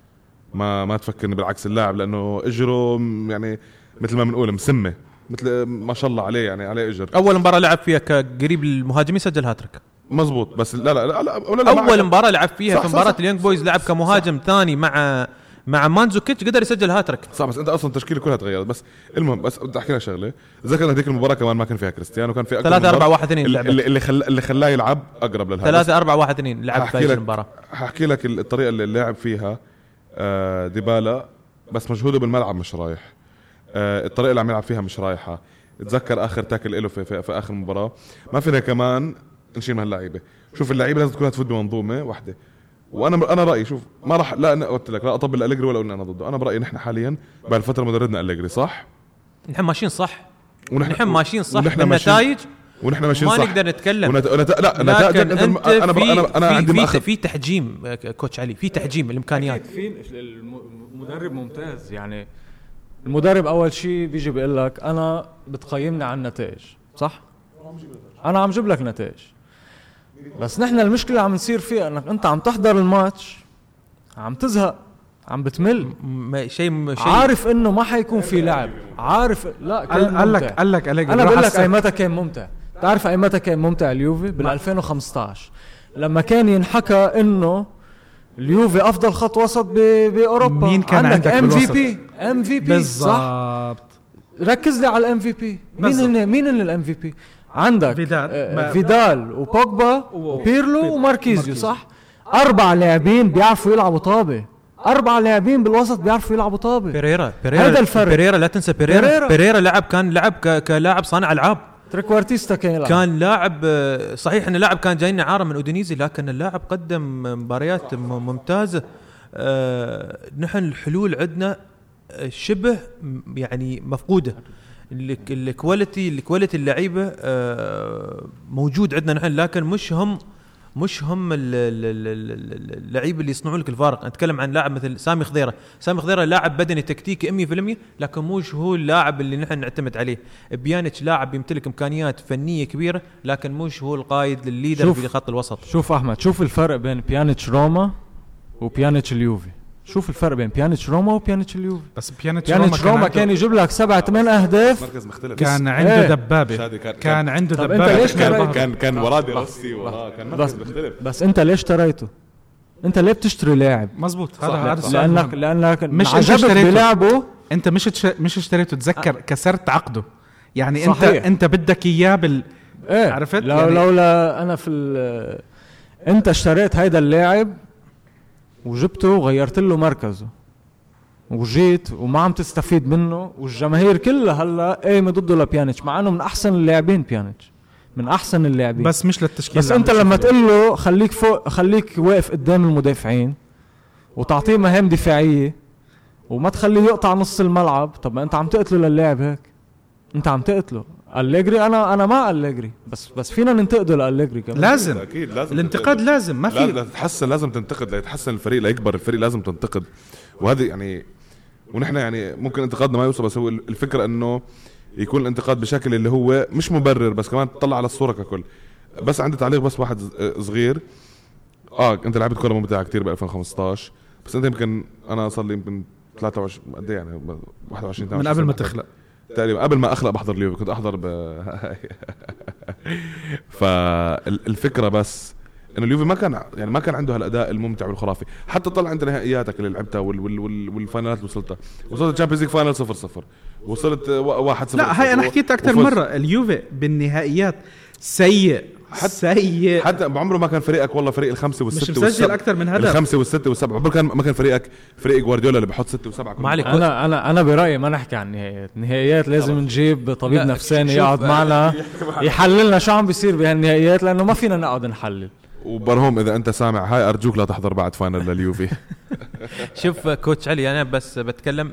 ما ما تفكرني بالعكس اللاعب لأنه اجره يعني مثل ما بنقول مسمة. مثل ما شاء الله عليه يعني عليه إجر. أول مباراة لعب فيها كقريب المهاجمين سجل هاتريك. مزبوط بس لا لا لا, لا, لا أول مباراة لعب فيها صح، في صح. اليونج بويز لعب كمهاجم ثاني مع مع مانزوكيتش قدر يسجل هاتريك. صح بس أنت أصلا تشكيله كلها تغيرت. بس المهم بس بدي أحكي لك شغلة. ذكر هذيك المباراة كمان ما كان فيها كريستيانو كان في أكثر 3 من 4 ضرب. 1 2 اللي اللي اللي, خل... اللي خلاه يلعب أقرب للهدف. 3 4 1 2 لعب في هحكي هذه لك المباراة. هحكي لك الطريقة اللي لعب فيها آه ديبالا بس مجهوده بالملعب مش رايح. الطريقة اللي عم يلعب فيها مش رايحة. تذكر آخر تاكل له في, في, في آخر مباراة. ما فينا كمان نشيل من اللعيبه شوف اللعيبة لازم تكون تفوت بمنظومه واحدة وأنا أنا رأيي شوف ما راح لا أنا قلت لك لا أطبل اليجري ولا اني أنا ضده. أنا برأيي نحن حاليا بهالفتره مدربنا أليجري صح؟ نحن ماشيين صح. ونحن نحن ماشيين صح. ونحن بالنتائج ونحن ماشيين ما صح. نقدر نتكلم. ونت... ونت... لا نتائج انت أنت أنا في أنا أنا في عندي في, مأخذ في تحجيم آه، كوتش علي. في تحجيم الإمكانيات. في المدرب ممتاز. يعني المدرب أول شيء بيجي بيقول لك أنا بتقيمني على النتائج صح؟ أنا عم جيب لك نتائج. بس نحن المشكلة عم نصير فيها إنك أنت عم تحضر الماتش عم تزهق عم بتمل. م- شيء شيء عارف إنه ما حيكون في لعب. عارف لا كان قال قال لك. قال لك أنا بقول لك أسأل- أي متى كان ممتع. تعرف أي متى كان ممتع اليوفي؟ بال 2015 لما كان ينحكى إنه اليوفي أفضل خط وسط ب- بأوروبا مين كان عندك ام في؟ بي ام في بي صح بالضبط ركز لي على ال MVP مين. هن مين هن ال MVP عندك فيدال. آه، فيدال وبوجبا وبيرلو بيرلو. وماركيزيو ماركيزيو. صح أربع لاعبين بيعرفوا يلعبوا طابة أربع لاعبين بالوسط بيعرفوا يلعبوا طابة بيريرا بيريرا هذا الفرق. بيريرا لا تنسى بيريرا بيريرا. بيريرا لعب كان لعب ك- كلاعب صانع ألعاب trequartista كان يلعب. كان لاعب صحيح إن اللاعب كان جاينا إعاره من أودينيزي لكن اللاعب قدم مباريات ممتازه آه، نحن الحلول عندنا شبه يعني مفقودة. الك- ال quality ال quality اللعيبة آه، موجود عندنا نحن لكن مش هم مش هم ال- ال- ال- ال- ال- اللعيبه اللي يصنعون لك الفارق أتكلم عن لاعب مثل سامي خضيرة. سامي خضيرة لاعب بدني تكتيكي 100% لكن مش هو اللاعب اللي نحن نعتمد عليه. بيانيتش لاعب يمتلك إمكانيات فنية كبيرة لكن مش هو القائد ال leader. في خط الوسط. شوف أحمد شوف الفرق بين بيانيتش روما وبيانيتش اليوفي. شوف الفرق بين بيانيتش روما وبيانيتش اليوفي بس بيانيتش بيانيتش روما عنده- كان يجيب لك سبع ثمان أهداف مركز مختلف كان عنده إيه. دبابة شادي كان- كان عنده دبابة ليش كان كان-. كان كان وراه دي روسي وراه كان بس مركز مختلف بس أنت ليش اشتريته؟ أنت ليه بتشتري لاعب؟ مزبوط هذا هذا لانك. لأنك مش عجبك اشتريته. بلعبه أنت مش. مش اشتريته تذكر كسرت عقده يعني. انت أنت بدك إياه بال إيه عرفت؟ لو يعني- لولا أنا في ال- أنت اشتريت هيدا اللاعب وجبته وغيرت له مركزه. وجيت وما عم تستفيد منه والجماهير كلها هلا قايمة ضده لبيانيتش مع إنه من أحسن اللاعبين بيانيتش. من أحسن اللاعبين. بس مش للتشكيل بس أنت لما. تقول له خليك فوق خليك واقف قدام المدافعين وتعطيه مهام دفاعية وما تخليه يقطع نص الملعب طب ما أنت عم تقتله للاعب هيك. أنت عم تقتله. أليجري أنا أنا مع أليجري بس بس فينا ننتقده لأليجري كمان. لازم. أكيد لازم الانتقاد لازم ما في لا تتحسن لازم تنتقد ليتحسن الفريق ليكبر الفريق لازم تنتقد. وهذه يعني ونحن يعني ممكن انتقادنا ما يوصل بس هو الفكرة إنه يكون الانتقاد بشكل اللي هو مش مبرر بس كمان تطلع على الصورة ككل. بس عندي تعليق بس واحد صغير. آه أنت لعبت كوره ممتعة كتير ب 2015 بس أنت يمكن أنا صار لي يمكن 23 قد إيه يعني؟ 21 من قبل ما تخلق. تقريبا. قبل ما أخلق بحضر اليوفي كنت أحضر ب فالفكرة بس إنه اليوفي ما كان يعني ما كان عنده هالأداء الممتع والخرافي. حتى طلع عند نهائياتك اللي لعبتها وال وال وال والفاينالات اللي وصلتها وصلت ال Champions League final 0 0 وصلت 1 0 لا هاي أنا حكيت أكثر مرة اليوفي بالنهائيات سيء. حتى- سيء. حتى بعمره ما كان فريقك والله فريق الخمسة مش والستة مسجل والسبعة. أكثر من هدف. الخمسة والستة والسبعة. عمره كان ما كان فريقك فريق جوارديولا اللي بحط ستة وسبعة كل ما عليك. أنا أنا أنا برأيي ما نحكي عن النهائيات. النهائيات لازم نجيب طبيب نفساني يقعد معنا. يحللنا شو عم بيصير بهالنهائيات لأنه ما فينا نقعد نحلل. وبرهوم إذا أنت سامع هاي أرجوك لا تحضر بعد final لليوفي. شوف coach علي أنا بس بتكلم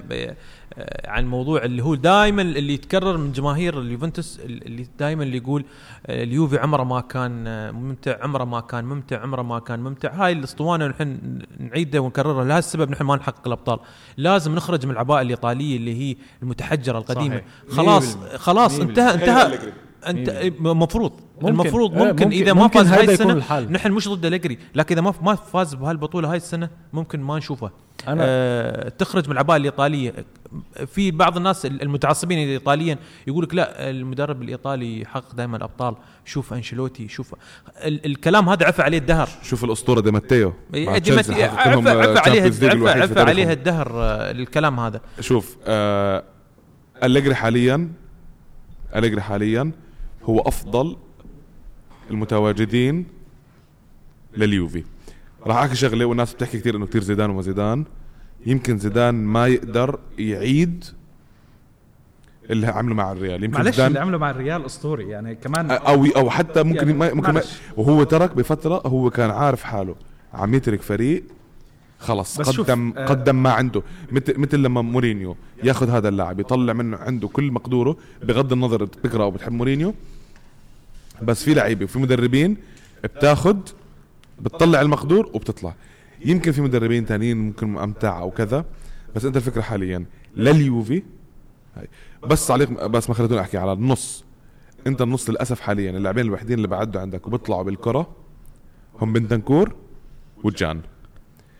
عن الموضوع اللي هو دائما اللي يتكرر من جماهير اليوفنتوس اللي دائما اللي يقول آه، اليوفي عمره ما كان آه، ممتع عمره ما كان ممتع عمره ما كان ممتع هاي الاسطوانة نحن نعيدها ونكررها لهذا السبب نحن ما نحقق الأبطال لازم نخرج من العباءة الإيطالية اللي هي المتحجرة القديمة صحيح. خلاص مية خلاص بالمية. انتهى انتهى. انت المفروض. المفروض ممكن, ممكن- إذا ما ممكن فاز هاي السنة. نحن مش ضد أليجري لكن إذا ما ما فاز بهالبطولة هاي السنة ممكن ما نشوفه أنا- آه تخرج من العباءة الإيطالية في بعض الناس المتعصبين ايطاليا يقول لك لا المدرب الإيطالي يحقق دائما الأبطال. شوف أنشيلوتي شوف ال الكلام هذا عفى عليه الدهر. شوف الأسطورة دي ماتيو. عفى حقق لهم، عفى آه، عليها عفى, عفى. عليها الدهر آه، الكلام هذا. شوف آه أليجري حاليا أليجري حاليا هو أفضل المتواجدين لليوفي. راح أحكي شغلة والناس بتحكي كثير إنه كثير زيدان وما زيدان. يمكن زيدان ما يقدر يعيد اللي عمله مع الريال. يمكن معلش اللي عمله مع الريال أسطوري يعني كمان أو أو حتى ممكن يعني ما ممكن ما. وهو ترك بفترة هو كان عارف حاله. عم يترك فريق خلص قدم آه، قدم ما عنده. مثل مثل لما مورينيو ياخذ هذا اللاعب يطلع منه عنده كل مقدوره بغض النظر بتكره أو بتحب مورينيو. بس في لعيبة وفي مدربين بتاخذ بتطلع المقدور وبتطلع. يمكن في مدربين تانيين ممكن أمتع أو كذا بس أنت الفكرة حاليا لليوفي بس عليك بس ما خليتوني أحكي على النص. أنت النص للأسف حاليا اللاعبين الوحيدين اللي بعدوا عندك وبيطلعوا بالكرة هم بنتنكور وجان.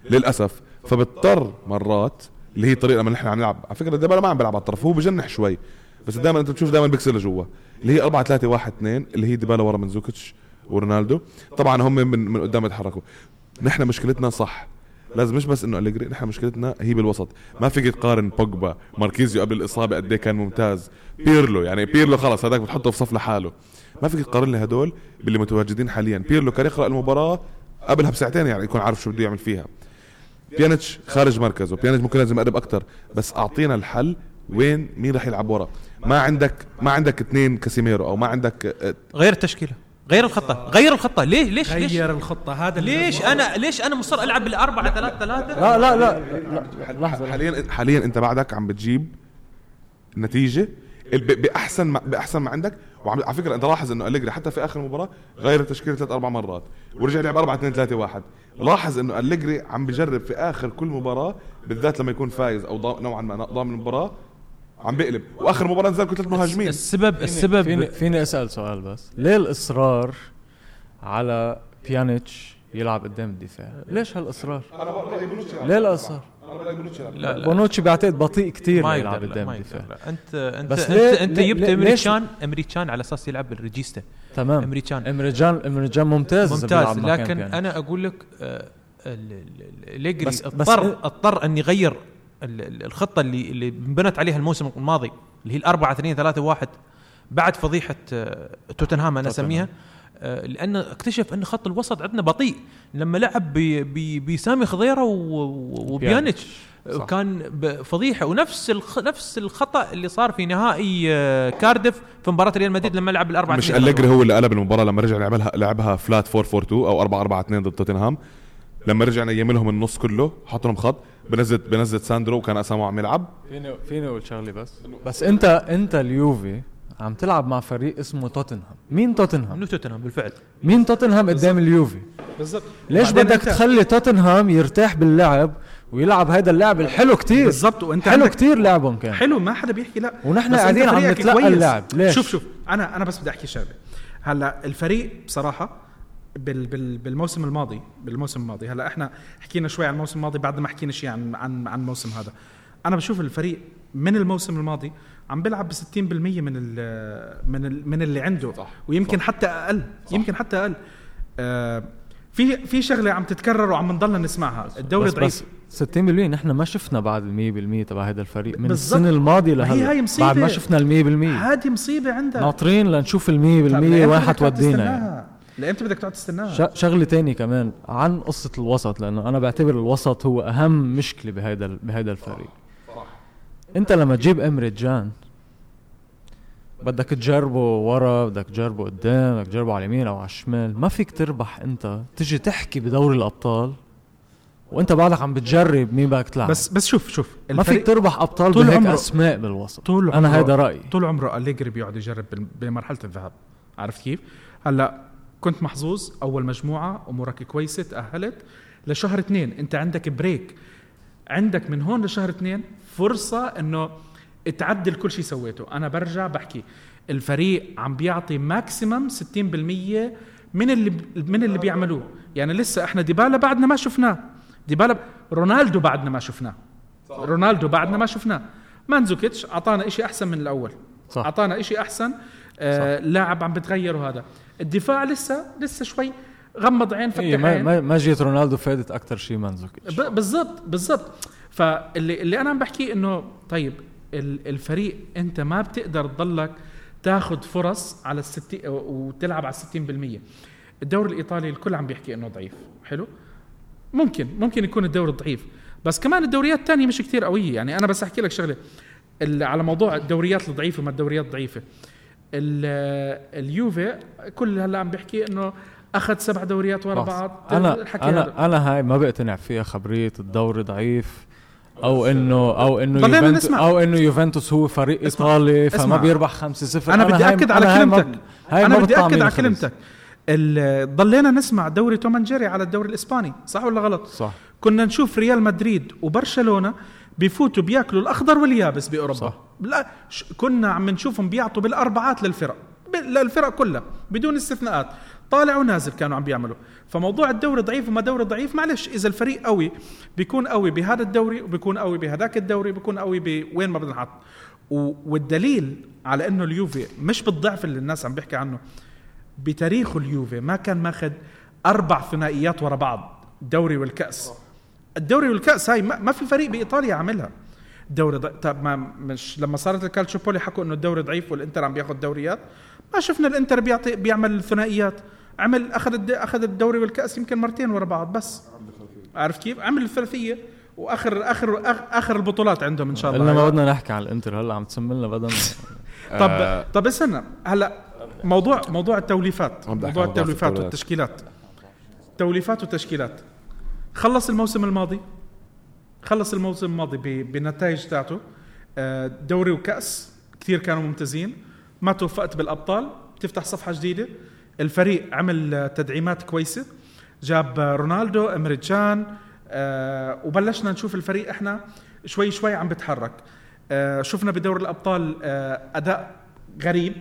للأسف. فبضطر مرات اللي هي طريقه لما نحن عم نلعب على فكرة ديبالا ما عم بيلعب على الطرف هو بجنح شوي. بس دائما أنت بتشوف دائما بيكسر لجوا. اللي هي 4 3 1 2 اللي هي ديبالا ورا من زوكيتش ورونالدو. طبعا هم من من قدام يتحركوا. نحن مشكلتنا صح. لازم مش بس إنه أليجري نحن مشكلتنا هي بالوسط. ما فيك تقارن بوجبا ماركيزيو قبل الإصابة قد إيه كان ممتاز. بيرلو يعني بيرلو خلص هذاك بتحطه في صف لحاله. ما فيك تقارن لي هدول باللي متواجدين حاليا. بيرلو كان يقرأ المباراة قبلها بساعتين يعني يكون عارف شو بده يعمل فيها. بيانيتش خارج مركزه. بيانيتش ممكن لازم يقرب أكثر بس أعطينا الحل وين مين راح يلعب ورا. ما عندك ما عندك اثنين كاسيميرو أو ما عندك آه، غير التشكيلة. غير الخطة غير الخطة. ليش ليش ليش؟ غير الخطة. هذا ليش أنا ليش أنا مصر ألعب بالأربعة ثلاثة ثلاثة؟ لا لا لا, لا لحظة. حاليا حاليا أنت بعدك عم بتجيب نتيجة بأحسن ما بأحسن ما عندك. وعلى فكرة أنت لاحظ إنه أليجري حتى في آخر المباراة غير التشكيلة ثلاث أربع مرات. ورجع لعب 4 2 3 1 لاحظ إنه أليجري عم بجرب في آخر كل مباراة بالذات لما يكون فايز أو نوعا ما ضامن المباراة عم بيقلب وآخر مباراة نزل ثلاث مهاجمين. السبب فيني, السبب فيني, فيني أسأل سؤال بس. ليه الإصرار على بيانيتش يلعب قدام الدفاع؟ ليش هالإصرار؟ ليه الإصرار؟ لا لا. بونوتشي بعتقد بطيء كثير ما يلعب قدام ما الدفاع. انت انت بس انت, انت جبت امريكان إيمري جان على أساس يلعب بال regista. تمام. إيمري جان إيمري جان إيمري جان ممتاز ممتاز لكن. أنا أقول لك آه، ال- ال- ال- ليجري اضطر اضطر أن يغير الخطة اللي اللي انبنت عليها الموسم الماضي اللي هي الأربعة اثنين ثلاثة واحد بعد فضيحة آه، توتنهام أنا. أسميها. آه، لأنه اكتشف أن خط الوسط عندنا بطيء. لما لعب بسامي خضيرة وبيانيتش. كان فضيحة. ونفس الخ... نفس الخطأ اللي صار في نهائي آه، كاردف في مباراة ريال مدريد لما لعب الأربعة مش أليجري هو اللي قلب المباراة لما رجع لعبها لعبها flat 4 4 2 أو 4 4 2 ضد توتنهام. لما رجع نيم لهم النص كله حط لهم خط. بنزل بنزل ساندرو وكان أسامواه عم يلعب. فيني فيني أقول شغلة بس. بس أنت أنت اليوفي عم تلعب مع فريق اسمه توتنهام. مين توتنهام؟ من توتنهام؟ بالفعل. مين توتنهام قدام اليوفي؟ بالضبط. ليش بدك تخلي توتنهام يرتاح باللعب ويلعب هذا اللعب الحلو كتير؟ بالضبط. وأنت حلو عندك كتير لعبهم كان. حلو ما حدا بيحكي لا. ونحن قاعدين عم نتلقى. اللعب. ليش؟ شوف شوف. أنا أنا بس بدي أحكي شغلة. هلأ الفريق بصراحة بال بال بالموسم الماضي بالموسم الماضي هلا إحنا حكينا شوي عن الموسم الماضي بعد ما حكينا شيء عن عن عن الموسم هذا أنا بشوف الفريق من الموسم الماضي عم بيلعب ب 60% من ال من ال من اللي عنده صح. ويمكن صح. حتى أقل يمكن حتى أقل آه في في شغلة عم تتكرر وعم نضلنا نسمعها الدوري ضعيف بس 60% نحن ما شفنا بعد ال 100% تبع هذا الفريق من. السنة الماضية ما هي لهلأ هاي مصيبة. بعد ما شفنا ال 100% هذه مصيبة عندك ناطرين لنشوف ال 100% طب لإمتى وين بدك تقعد حتودينا يعني. لامتى بدك تقعد تستناها؟ شغلة تانية كمان عن قصة الوسط لأنه أنا بعتبر الوسط هو أهم مشكلة بهذا بهذا الفريق. أنت لما تجيب امري جان بدك تجربه ورا بدك تجربه قدام بدك تجربه على اليمين أو على الشمال ما فيك تربح أنت تجي تحكي بدوري الأبطال وأنت بعدك عم بتجرب مين بدك تلعب. بس بس شوف شوف ما فيك تربح أبطال طول بهيك عمره- أسماء بالوسط. طول أنا هذا رأيي. طول عمره أليجري بيقعد يجرب بمرحلة الذهاب عرفت كيف؟ هلأ كنت محظوظ أول مجموعة أمورك كويسة تأهلت لشهر اثنين. أنت عندك break عندك من هون لشهر اثنين فرصة إنه تعدل كل شيء سويته. أنا برجع بحكي الفريق عم بيعطي maximum 60% من اللي من اللي بيعملوه. يعني لسه إحنا ديبالا بعدنا ما شفناه. ديبالا رونالدو بعدنا ما شفناه. رونالدو بعدنا ما شفناه. مانزوكيتش أعطانا شيء أحسن من الأول. صح. أعطانا شيء أحسن آه لاعب عم بتغير وهذا الدفاع لسه لسه شوي غمض عين فتح هي ما, عين. ما, ما جيت رونالدو فادت أكثر شيء مانزوكيتش بالضبط بالضبط. فاللي اللي أنا عم بحكيه إنه طيب ال- الفريق أنت ما بتقدر تضلك تاخذ فرص على الستي وتلعب على 60% الدوري الإيطالي الكل عم بيحكي إنه ضعيف. حلو؟ ممكن ممكن يكون الدوري ضعيف. بس كمان الدوريات الثانية مش كتير قوية. يعني أنا بس أحكي لك شغلة. ال- على موضوع الدوريات الضعيفة ما الدوريات الضعيفه ال- اليوفي كل هلا عم بيحكي إنه أخذ سبع دوريات ورا بعض أنا الحكي هذا. أنا أنا هاي ما بقتنع فيها خبرية الدوري ضعيف أو انه أو إنه يوفنتوس نسمع. أو إنه يوفنتوس هو فريق اسمع. إيطالي فما اسمع. بيربح 5 0 أنا بدي أكد على كلمتك هاي أنا بدي أكد على. كلمتك ضلينا نسمع دوري توم جيري على الدوري الإسباني صح ولا غلط صح كنا نشوف ريال مدريد وبرشلونة بيفوتوا بياكلوا الأخضر واليابس بأوروبا. صح. لا ش- كنا عم نشوفهم بيعطوا بالأربعات للفرق ب- للفرق كلها بدون استثناءات. طالع ونازل كانوا عم بيعملوا. فموضوع الدوري ضعيف وما دوري ضعيف معلش إذا الفريق قوي بيكون قوي بهذا الدوري وبيكون قوي بهذاك الدوري بيكون قوي بوين ما بدنا نحط و- والدليل على إنه اليوفي مش بالضعف اللي الناس عم بيحكي عنه. بتاريخه اليوفي ما كان ماخذ أربع ثنائيات ورا بعض الدوري والكأس. الدوري والكأس هاي ما, ما في فريق بإيطاليا عاملها دوري ض... طب ما مش لما صارت الكالتشوبولي حكوا إنه الدوري ضعيف والإنتر عم بياخذ دوريات. ما شفنا الإنتر بيعطي بيعمل ثنائيات. عمل أخذ الد... أخذ الدوري والكأس يمكن مرتين ورا بعض بس. عرفت كيف؟ عمل الثلاثية واخر اخر آخر- آخر البطولات عندهم إن شاء الله. الا ما بدنا نحكي عن الإنتر هلا عم تسمي لنا بدنا طب. طب استنى هلا موضوع موضوع التوليفات موضوع التوليفات. والتشكيلات. توليفات وتشكيلات. خلص الموسم الماضي. خلص الموسم الماضي بالنتائج تاعته. آه، دوري وكأس كثير كانوا ممتازين. ما توفقت بالأبطال. تفتح صفحة جديدة. الفريق عمل تدعيمات كويسة. جاب رونالدو امريتشان آه وبلشنا نشوف الفريق إحنا شوي شوي عم بتحرك. آه شفنا بدور الأبطال أداء غريب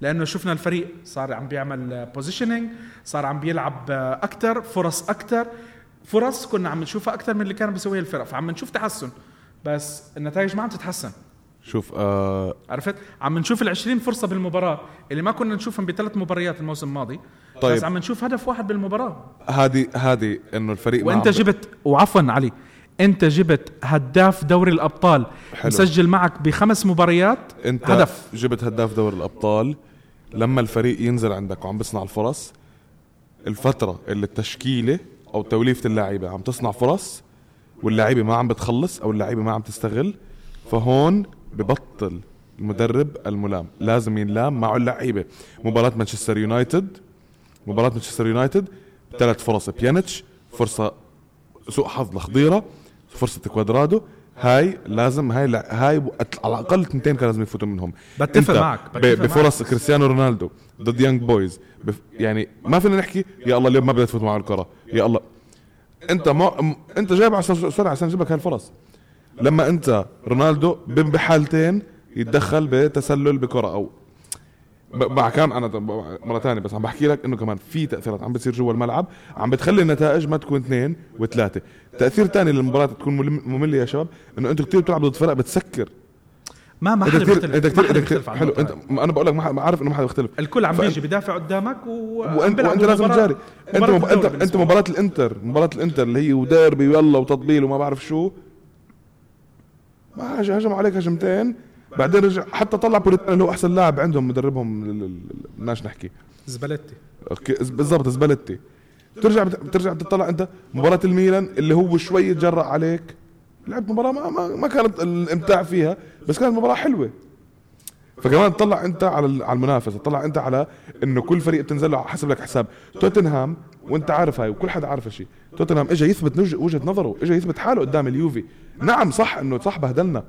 لأنه شفنا الفريق صار عم بيعمل بوزيشننج صار عم بيلعب أكثر فرص أكثر فرص كنا عم نشوفها أكثر من اللي كانوا بيسويها الفرق فعم نشوف تحسن. بس النتائج ما عم تتحسن. شوف آه عرفت؟ عم نشوف ال 20 فرصة بالمباراة اللي ما كنا نشوفهم بثلاث مباريات الموسم الماضي. طيب. بس عم نشوف هدف واحد بالمباراة. هذه هذه إنه الفريق وإنت جبت وعفوا علي إنت جبت هداف دوري الأبطال حلو. مسجل معك بخمس مباريات إنت هدف. جبت هداف دوري الأبطال. لما الفريق ينزل عندك وعم بيصنع الفرص الفترة اللي التشكيلة أو توليفة اللعيبه عم تصنع فرص واللعيبه ما عم بتخلص أو اللعيبه ما عم تستغل فهون ببطل المدرب الملام. لازم ينلام معه اللعيبة. مباراة مانشستر يونايتد مباراة مانشستر يونايتد ثلاث فرص بيانيتش فرصة سوء حظ لخضيرة فرصة كوادرادو. هاي لازم هاي لا هاي على الأقل اثنتين كان لازم يفوتوا منهم. بتفق معك، بتفق بفرص كريستيانو رونالدو ضد يانج بويز. بف يعني ما فينا نحكي يا الله اليوم ما بدها تفوت معه الكرة. يا الله. انت ما انت جايب عشان سرعه عشان يجيب لك هالفرص لما انت رونالدو ب- بحالتين يتدخل بتسلل بكرة أو مع كان أنا مرة ثانية بس عم بحكي لك إنه كمان في تأثيرات عم بتصير جوا الملعب عم بتخلي النتائج ما تكون اثنين وثلاثة. تأثير ثاني للمباراة تكون مملة يا شباب إنه أنتم كثير بتلعبوا ضد فرق بتسكر. ما ما حدا بيختلف. انت ما كثير بيختلف عن حلو انت أنا بقول لك ما عارف إنه ما حدا بيختلف. الكل عم بيجي بدافع قدامك و... وانت وأنت لازم تجاري. انت مب... انت أنت مباراة الإنتر مباراة الإنتر اللي هي وديربي ويلا وتطبيل وما بعرف شو. ما هج- هجم عليك هجمتين بعدين رجع حتى طلع بوليتانو اللي هو أحسن لاعب عندهم مدربهم بدناش نحكي. سباليتي okay بالضبط سباليتي بترجع بت- بترجع بتطلع أنت مباراة الميلان اللي هو شوي يتجرأ عليك. لعبت مباراة ما, ما, كانت الإمتاع فيها بس كانت مباراة حلوة. فكمان تطلع أنت على على المنافسة تطلع أنت على إنه كل فريق بتنزل له حسب لك حساب. توتنهام وأنت عارف هاي وكل حدا عارف هالشيء توتنهام اجى يثبت وجه- وجهة نظره اجى يثبت حاله قدام اليوفي. نعم صح إنه صح بهدلنا.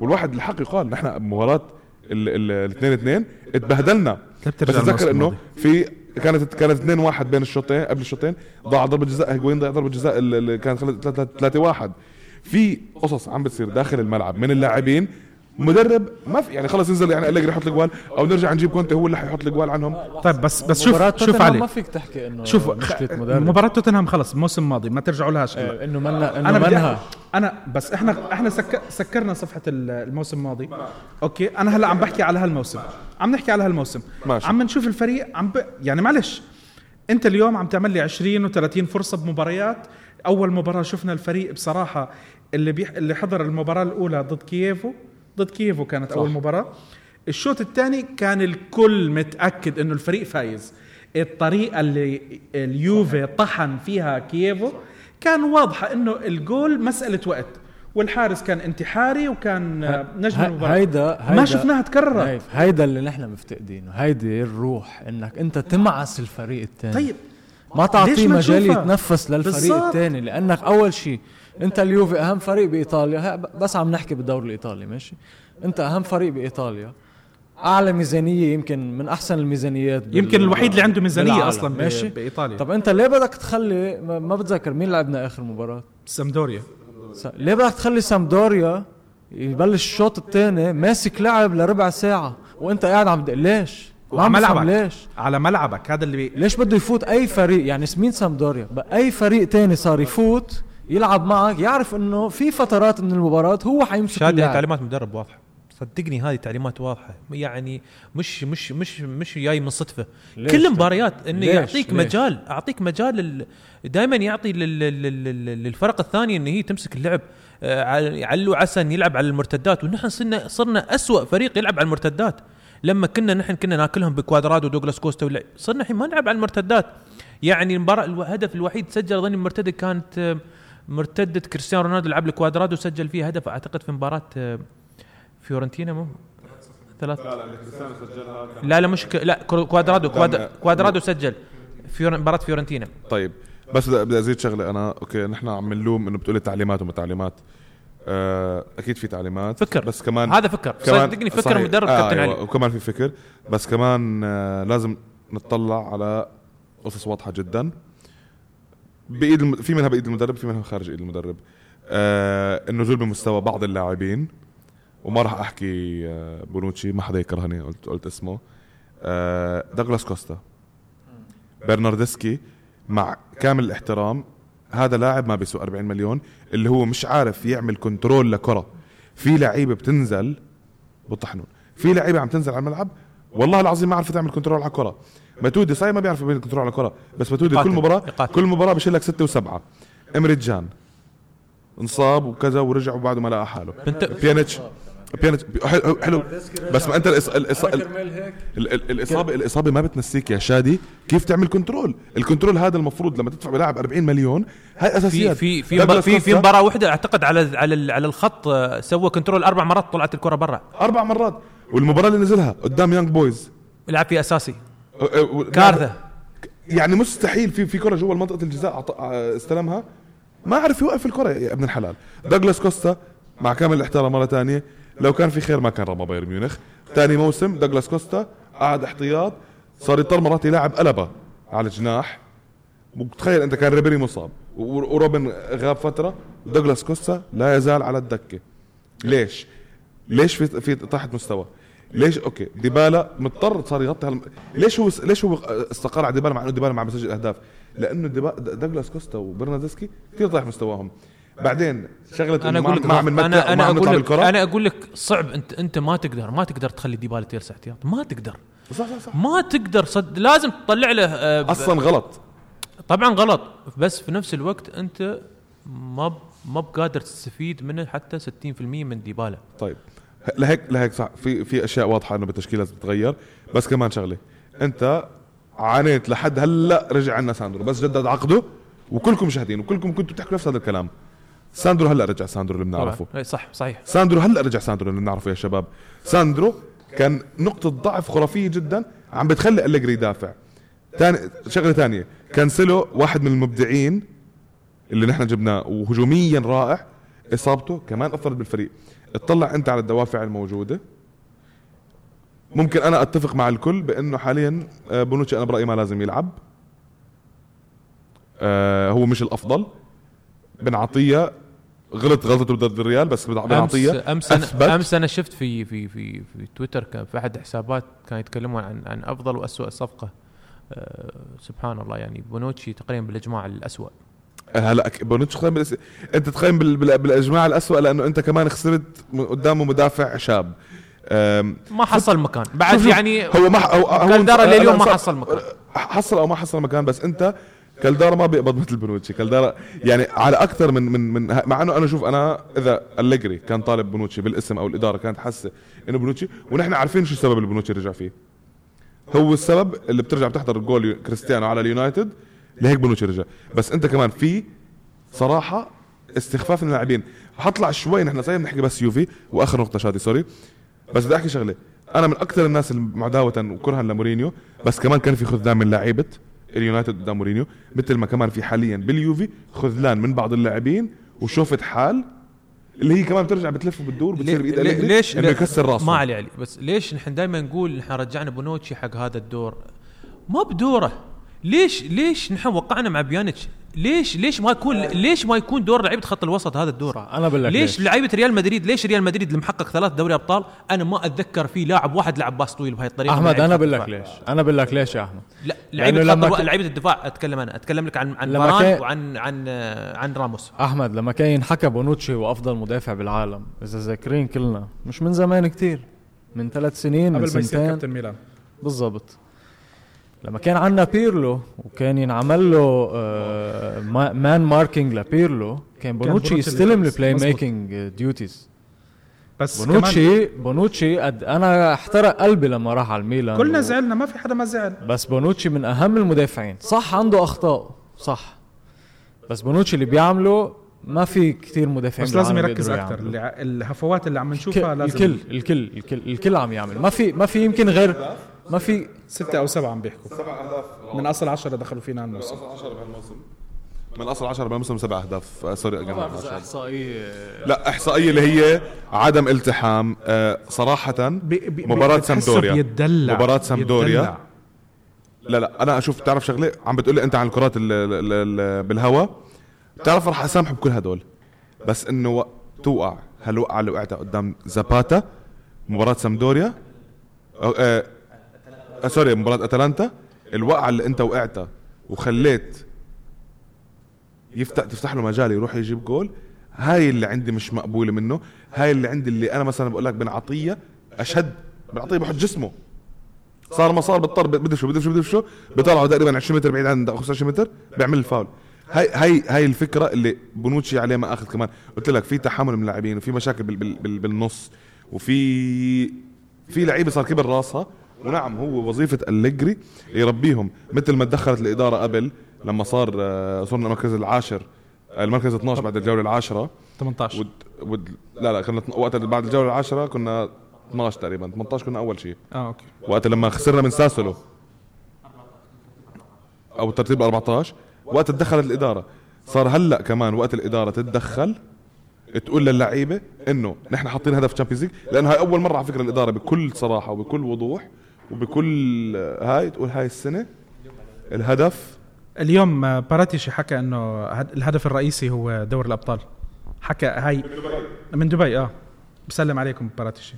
والواحد الحق يقال نحن بمباراه الاثنين اثنين اتبهدلنا. بترجع بس اتذكر إنه. في كانت كانت 2 1 بين الشوطين قبل الشوطين ضاع ضربة جزاء هيجوين ضيع ضربة جزاء كانت 3 1 في قصص عم بتصير داخل الملعب من اللاعبين. مدرب ما في يعني خلص ينزل يعني أليجري يحط الجوال أو نرجع نجيب كونتي هو اللي حيحط الجوال عنهم. طيب بس بس شوف مباراة شوف توتنهام علي. ما فيك تحكي إنه شوف مشكلة خ- مدرب. مباراة توتنهام خلص الموسم الماضي ما ترجعوا لهاش إيه، إنه منا إنه بدي منها. أنا بس إحنا إحنا سك... سكرنا صفحة ال- الموسم الماضي. okay أنا هلأ عم بحكي على هالموسم. عم نحكي على هالموسم. ماشي. عم نشوف الفريق عم ب... يعني معلش أنت اليوم عم تعمل لي 20 و30 فرصة بمباريات. أول مباراة شفنا الفريق بصراحة اللي بيح... اللي حضر المباراة الأولى ضد كييفو ضد كييفو كانت صح. اول مباراة. الشوط الثاني كان الكل متأكد إنه الفريق فايز. الطريقة اللي اليوفي طحن فيها كييفو كان واضحة إنه الجول مسألة وقت والحارس كان انتحاري وكان نجم المباراة. هيدا هيدا ما شفناها تكررت. هيدا, اللي نحن مفتقدينه هيدي الروح إنك أنت تمعس الفريق الثاني طيب. ما تعطيه مجال؟ يتنفس للفريق. الثاني لأنك أول شيء انت اليوفي اهم فريق بإيطاليا. بس عم نحكي بالدوري الإيطالي ماشي؟ انت اهم فريق بإيطاليا. أعلى ميزانية يمكن من أحسن الميزانيات يمكن الوحيد اللي عنده ميزانية بالعالم، أصلا ماشي؟ بإيطاليا. طب انت ليه بدك تخلي ما بتذكر مين لعبنا آخر مباراة؟ سامدوريا. س- ليه بدك تخلي سامدوريا يبلش الشوط الثاني ماسك لعب لربع ساعة وانت قاعد عم ليش؟ بفهم ملعبك. ليش. على ملعبك. هذا اللي بي... ليش بده يفوت أي فريق؟ يعني مين سامدوريا؟ اي فريق تاني صار يفوت يلعب معك يعرف إنه في فترات من المباراة هو حيمسك شادي اللعب. تعليمات مدرب واضحة صدقني هذه تعليمات واضحة يعني مش مش مش مش جاي من صدفة كل طيب؟ المباريات إنه؟ يعطيك ليش؟ مجال اعطيك مجال دائما يعطي لل- لل- لل- للفرق الثانية ان هي تمسك اللعب آه، عل- علو عسن يلعب على المرتدات ونحن صرنا صرنا أسوأ فريق يلعب على المرتدات لما كنا نحن كنا ناكلهم بكوادرادو ودوغلاس كوستا صرنا الحين ما نلعب على المرتدات يعني المباراة الهدف الوحيد سجل ظني المرتدة كانت آه، مرتدة كريستيانو رونالدو لعب لكوادرادو سجل فيها هدف. أعتقد في مباراة آه، فيورنتينا مو؟ ثلاث لا لا مش ك... لا كوادرادو كواد... كوادرادو سجل فيور... مباراة فيورنتينا. طيب بس بدي أزيد شغلة أنا. أوكي نحن عم نلوم إنه بتقولي تعليمات وما تعليمات. آه أكيد في تعليمات فكر. بس كمان هذا فكر. كمان صدقني فكر صحيح. مدرب آه كابتن أيوة. علي. وكمان في فكر. بس كمان آه لازم نطلع على قصص واضحة جدا. بإيد الم... في منها بايد المدرب في منها خارج إيد المدرب. آه النزول بمستوى بعض اللاعبين. وما راح أحكي آه بونوتشي ما حدا يكرهني قلت قلت اسمه. آه دوغلاس كوستا. برناردسكي مع كامل الاحترام هذا لاعب ما بيسوى 40 مليون اللي هو مش عارف يعمل كنترول لكرة. في لعيبة بتنزل بطحنوا. في لعيبة عم تنزل على الملعب والله العظيم ما عرفت تعمل كنترول على الكرة. ماتودي صحيح ما بيعرف يعمل كنترول على الكرة بس ماتودي كل. مباراه يقاتل. كل مباراة بشيل لك ستة وسبعة. إمري جان انصاب وكذا ورجع وبعده ما لقى حاله. بيانيتش. بيانيتش. حلو, حلو. بس ما أنت. الاصابه الإصابة ما بتنسيك يا شادي. كيف تعمل كنترول؟ الكنترول هذا المفروض لما تدفع بلاعب 40 مليون هاي أساسيات. في في في, في مباراة واحدة أعتقد على على على الخط آه، سوى كنترول أربع مرات طلعت الكرة برا. أربع مرات. والمباراة اللي نزلها قدام يانج بويز لعب فيه أساسي. كارثة. يعني مستحيل في في كرة جوا منطقة الجزاء ع- استلمها. ما عرف يوقف الكرة يا ابن الحلال. دوغلاس كوستا مع كامل الاحترام مرة ثانية لو كان في خير ما كان رمى بايرن ميونخ. ثاني موسم دوغلاس كوستا قعد احتياط. صار يضطر مرات يلعب قلبه على الجناح وتخيل أنت كان ريبيري مصاب. وروبن غاب فترة. دوغلاس كوستا لا يزال على الدكة. ليش؟ ليش في في تحت مستوى؟ ليش؟ أوكي. ديبالا مضطر صار يغطي هالم... ليش هو ليش هو استقر على ديبالا مع إنه ديبالا مع بسجل أهداف؟ لأنه ديبا... دوغلاس كوستا وبرناردسكي كثير طايح مستواهم. بعدين شغلة أنا أقول لك ما عم أنا أنا عم أقول لك. أنا أقول لك صعب. انت أنت ما تقدر ما تقدر تخلي ديبالا تيرس احتياط. ما تقدر. صح صح صح. ما تقدر صد لازم تطلع له آه، ب- أصلا غلط. طبعا غلط. بس في نفس الوقت أنت ما ب- ما بقادر تستفيد منه حتى 60% من ديبالا. طيب. لهيك لهيك صح. في في أشياء واضحة إنه بالتشكيله لازم تتغير. بس كمان شغلة أنت عانيت لحد هلأ رجع عنا ساندرو. بس جدد عقده وكلكم مشاهدين وكلكم كنتوا بتحكوا نفس هذا الكلام. ساندرو هلأ رجع ساندرو اللي بنعرفه. إيه، صح صحيح. ساندرو هلأ رجع ساندرو اللي بنعرفه يا شباب. ساندرو كان نقطة ضعف خرافية جدا عم بتخلي أليجري يدافع. ثاني شغلة ثانية كانسيلو واحد من المبدعين اللي نحن جبناه وهجوميا رائع إصابته كمان أثرت بالفريق. اطلع انت على الدوافع الموجودة. ممكن أنا اتفق مع الكل بانه حاليا آه، بونوتشي أنا برأيي ما لازم يلعب. آه، هو مش الافضل. بن عطية غلط غلطته ضد الريال بس بن امس عطية امس أنا أثبت. أمس أنا شفت في في في في تويتر كان في أحد الحسابات كانوا يتكلمون عن عن أفضل واسوء صفقة. أه سبحان الله يعني بونوتشي تقريبا بالإجماع الاسوء هلا ك- بونوتشي تقيم بالأس... أنت تقيم بال... بال... بالأجماع الاسوء لأنه أنت كمان خسرت قدامه مدافع شاب. أم... ما حصل مكان. بعد يعني هو ما ح- هو هو كالدارا لليوم ما حصل مكان. حصل أو ما حصل مكان بس أنت كالدارا ما بيقبض مثل بونوتشي كالدارا يعني على أكثر من من من مع إنه أنا شوف أنا إذا أليجري كان طالب بونوتشي بالاسم أو الإدارة كانت حاسة إنه بونوتشي ونحن عارفين شو السبب اللي بونوتشي رجع فيه. هو السبب اللي بترجع بتحضر جول كريستيانو على اليونايتد لهيك بونوتشي رجع بس انت كمان في صراحة استخفاف من اللاعبين. حطلع شوي نحن صاير نحكي بس يوفي وآخر نقطة شادي sorry. بس بدي أحكي شغلة. أنا من أكثر الناس المعداوة وكرها لمورينيو بس كمان كان في خذلان من لعيبه اليونايتد قدام مورينيو. مثل ما كمان في حاليا باليوفي خذلان من بعض اللاعبين وشوفة حال اللي هي كمان بترجع بتلف وبتدور بتصير بايد ليش إنه يكسر راسه. ما علي علي. بس ليش نحن دائما نقول نحن رجعنا بونوتشي حق هذا الدور؟ ما بدوره. ليش ليش نحن وقعنا مع بيانيتش ليش ليش ما يكون ليش ما يكون دور لعيبة خط الوسط هذا الدور؟ أنا بقول لك ليش لعيبة ريال مدريد ليش ريال مدريد اللي محقق ثلاث دوري أبطال؟ أنا ما أتذكر فيه لاعب واحد لعب باص طويل بهاي الطريقة. أحمد من أنا بقول لك. ليش. أنا بقول لك ليش يا أحمد. لا لعيبة لما خط ك- لعيبة الدفاع أتكلم أنا. أتكلم لك عن عن لما فاران كان- وعن عن عن راموس. أحمد لما كان ينحكى بونوتشي هو أفضل مدافع بالعالم. إذا ذاكرين كلنا. مش من زمان كتير. من ثلاث سنين من قبل ما يصير سنتين. كابتن ميلان. بالضبط. لما كان عندنا بيرلو وكان ينعمل له آه ما- man marking لبيرلو كان بونوتشي يستلم. ال play. making duties بس كمان بونوتشي بونوتشي قد أنا احترق قلبي لما راح على الميلان كلنا و- زعلنا ما في حدا ما زعل. بس بونوتشي من أهم المدافعين. صح عنده أخطاء. صح. بس بونوتشي اللي بيعمله ما في كتير مدافعين بس لازم يركز أكثر الهفوات اللي عم نشوفها لازم الكل الكل الكل الكل عم يعمل. ما في ما في يمكن غير ما في ستة أو سبعة عم بيحكوا. من أصل عشرة دخلوا فينا الموسم. من أصل 10 بالموسم سبع أهداف. آه، sorry عشان. إحصائية. لا إحصائية اللي هي عدم التحام. آه، صراحة بي- بي- مباراة بتحسه سامدوريا. مباراة سامدوريا. لا لا أنا أشوف تعرف شغلة؟ عم بتقول لي أنت عن الكرات ال- ال- ال- بالهواء بتعرف رح اسامح بكل هدول. بس إنه وق- توقع هالوقعه اللي وقعتها قدام زاباتا مباراة سامدوريا؟ أو آه آه sorry مباراة أتلانتا. الوقعة اللي أنت وقعتها وخليت يفتح تفتح له مجال يروح يجيب جول هاي اللي عندي مش مقبولة منه. هاي اللي عندي اللي أنا مثلا بقول لك بن عطية أشد بن عطية بحط جسمه. صار ما صار بالطرب بدي شو بدي شو بدي شو؟ بيطلعوا تقريبا 20 متر بعيد عن 25 متر بيعمل الفاول. هاي هاي هاي الفكرة اللي بونوتشي عليه ما أخذ كمان. قلت لك في تحمل من اللاعبين وفي مشاكل بال بال بال بالنص وفي في لعيبة صار كبر راسها. ونعم هو وظيفة أليجري يربيهم مثل ما تدخلت الاداره قبل لما صار آه، صرنا المركز العاشر آه، المركز 12 بعد الجولة العاشرة. 18 ود ود لا لا كنا وقت بعد الجولة العاشرة كنا 12 تقريبا 18 كنا أول شيء. آه أوكي. وقت لما خسرنا من ساسولو أو ترتيب 14 وقت تدخلت الإدارة. صار هلأ كمان وقت الإدارة تتدخل تقول للعيبة إنه نحن حاطين هدف Champions League لأنه هاي أول مرة على فكرة الإدارة بكل صراحة وبكل وضوح وبكل هاي تقول هاي السنة الهدف. اليوم آه، باراتيشي حكى إنه هد- الهدف الرئيسي هو دوري الأبطال. حكى هاي من دبي. آه. بسلم عليكم باراتيشي.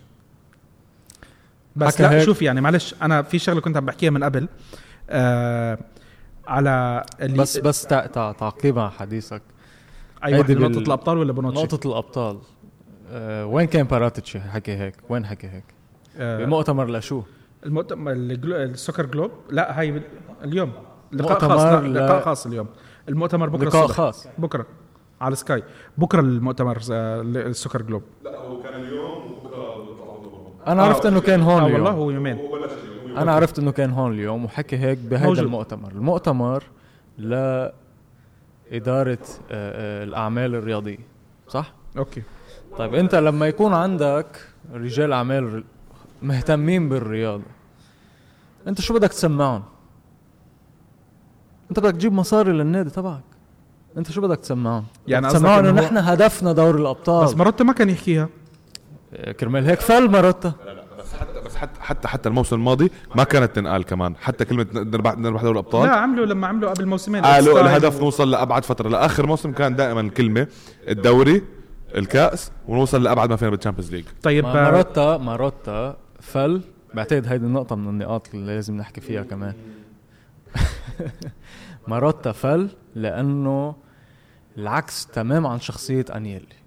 بس لا هيك. شوف يعني معلش أنا في شغلة كنت عم بحكيها من قبل آه على اللي بس بس تع- تع- تعقيبا على حديثك. اي واحد هيدي نقطة بال- الأبطال ولا بونوتشي نقطة الأبطال. أه وين كان باراتيشي حكي هيك؟ وين حكي هيك؟ آه بمؤتمر لشو؟ المؤتمر ال Glo- ال Soccer Globe؟ لا هاي اليوم. لقاء خاص لا لقاء خاص اليوم. المؤتمر بكرة لقاء الصبح. خاص. بكرة على سكاي. بكرة المؤتمر آه، ال Soccer Globe. أنا عرفت إنه كان هون آه والله اليوم هو يومين أنا عرفت إنه كان هون اليوم وحكي هيك موجود. المؤتمر، المؤتمر لإدارة أه أه الأعمال الرياضية صح؟ أوكي. طيب أنت لما يكون عندك رجال أعمال مهتمين بالرياضة. أنت شو بدك تسمعهم؟ أنت بدك تجيب مصاري للنادي تبعك. أنت شو بدك تسمعهم؟ يعني تسمعهم هو- نحن هدفنا دوري الأبطال. بس ماروتا ما كان يحكيها. كرمال هيك فل ماروتا. بس حتى بس حتى حتى حتى الموسم الماضي ما كانت تنقال كمان. حتى كلمة نربح نربح دوري لا الابطال عملوا لما عملوا قبل موسمين. قالوا الهدف و- نوصل لأبعد فترة. لآخر موسم كان دائما الكلمة الدوري الكأس ونوصل لأبعد ما فينا بال Champions League طيب ما- آه، ماروتا ماروتا فل. بعتقد هيدي النقطة من النقاط اللي لازم نحكي فيها كمان. ماروتا فل لأنه العكس تمام عن شخصية أنيلي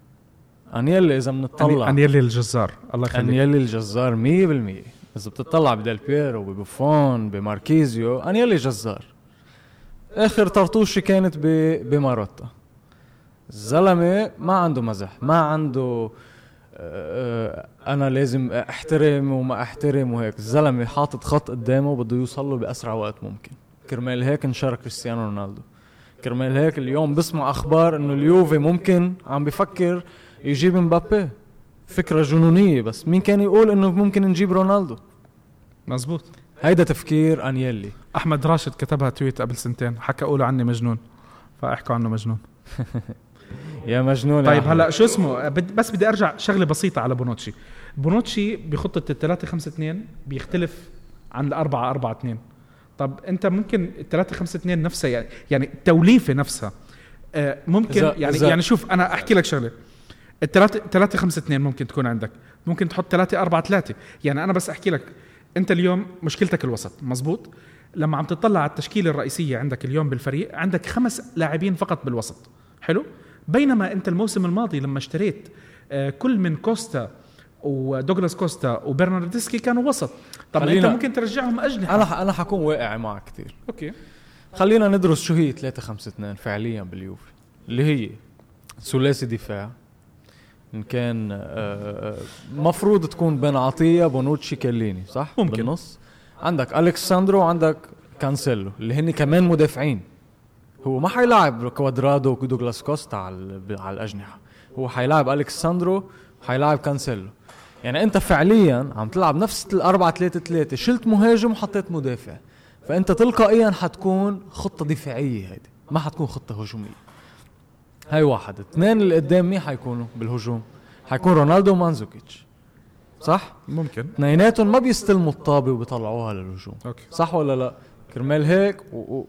أنيلي إذا بنطلع انيلي الجزار. الله يخليك. أنيلي الجزار مية بالمية. إذا بتطلع بديل بيرو ببوفون بماركيزيو أنيلي جزار. آخر طرطوشة كانت بماروتا. الزلمة ما عنده مزح ما عنده أنا لازم أحترم وما أحترم وهيك. الزلمة حاطط خط قدامه بده يوصل له بأسرع وقت ممكن. كرمال هيك انشار كريستيانو رونالدو. كرمال هيك اليوم بسمع أخبار إنه اليوفي ممكن عم بفكر يجيب مبابي. فكرة جنونية بس. مين كان يقول إنه ممكن نجيب رونالدو؟ مزبوط. هيدا تفكير أنيلي. أحمد راشد كتبها tweet قبل سنتين. حكى قولوا عني مجنون. فأحكوا عنه مجنون. يا مجنون طيب. هلا شو اسمه؟ بس بدي أرجع شغلة بسيطة على بونوتشي. بونوتشي بخطة ال 3 5 2 بيختلف عن ال 4 4 2 طب أنت ممكن ال 3 5 2 نفسها يعني يعني التوليفه نفسها. آه، ممكن يعني يعني شوف أنا أحكي لك شغلة. الثلاثة 3 5 2 ممكن تكون عندك. ممكن تحط 3 4 3 يعني أنا بس أحكي لك أنت اليوم مشكلتك الوسط مزبوط لما عم تطلع على التشكيلة الرئيسية عندك اليوم بالفريق عندك خمس لاعبين فقط بالوسط. حلو؟ بينما انت الموسم الماضي لما اشتريت آه، كل من كوستا ودوغلاس كوستا وبرناردسكي كانوا وسط. طب انت ممكن ترجعهم أجنحة. أنا أنا حكون واقعي معك كثير أوكي. خلينا ندرس شو هي 3 5 2 فعليا باليوفي اللي هي ثلاثي دفاع إن كان آه، آه، مفروض تكون بن عطية بونوتشي كيليني صح؟ ممكن. بالنص. عندك ألكساندرو وعندك كانسيلو اللي هن كمان مدافعين. هو ما حيلاعب كوادرادو ودوغلاس كوستا على على الأجنحة. هو حيلاعب الكساندرو حيلاعب كانسيلو. يعني أنت فعليا عم تلعب نفس الأربعة 3 3 شلت مهاجم وحطيت مدافع. فأنت تلقائيا حتكون خطة دفاعية هيدي. ما حتكون خطة هجومية. هاي واحد. اثنين اللي قدام مين حيكونوا بالهجوم؟ حيكون رونالدو ومانزوكيتش. صح؟ ممكن. اثنيناتهم ما بيستلموا الطابة وبيطلعوها للهجوم. أوكي. صح ولا لا؟ كرمال هيك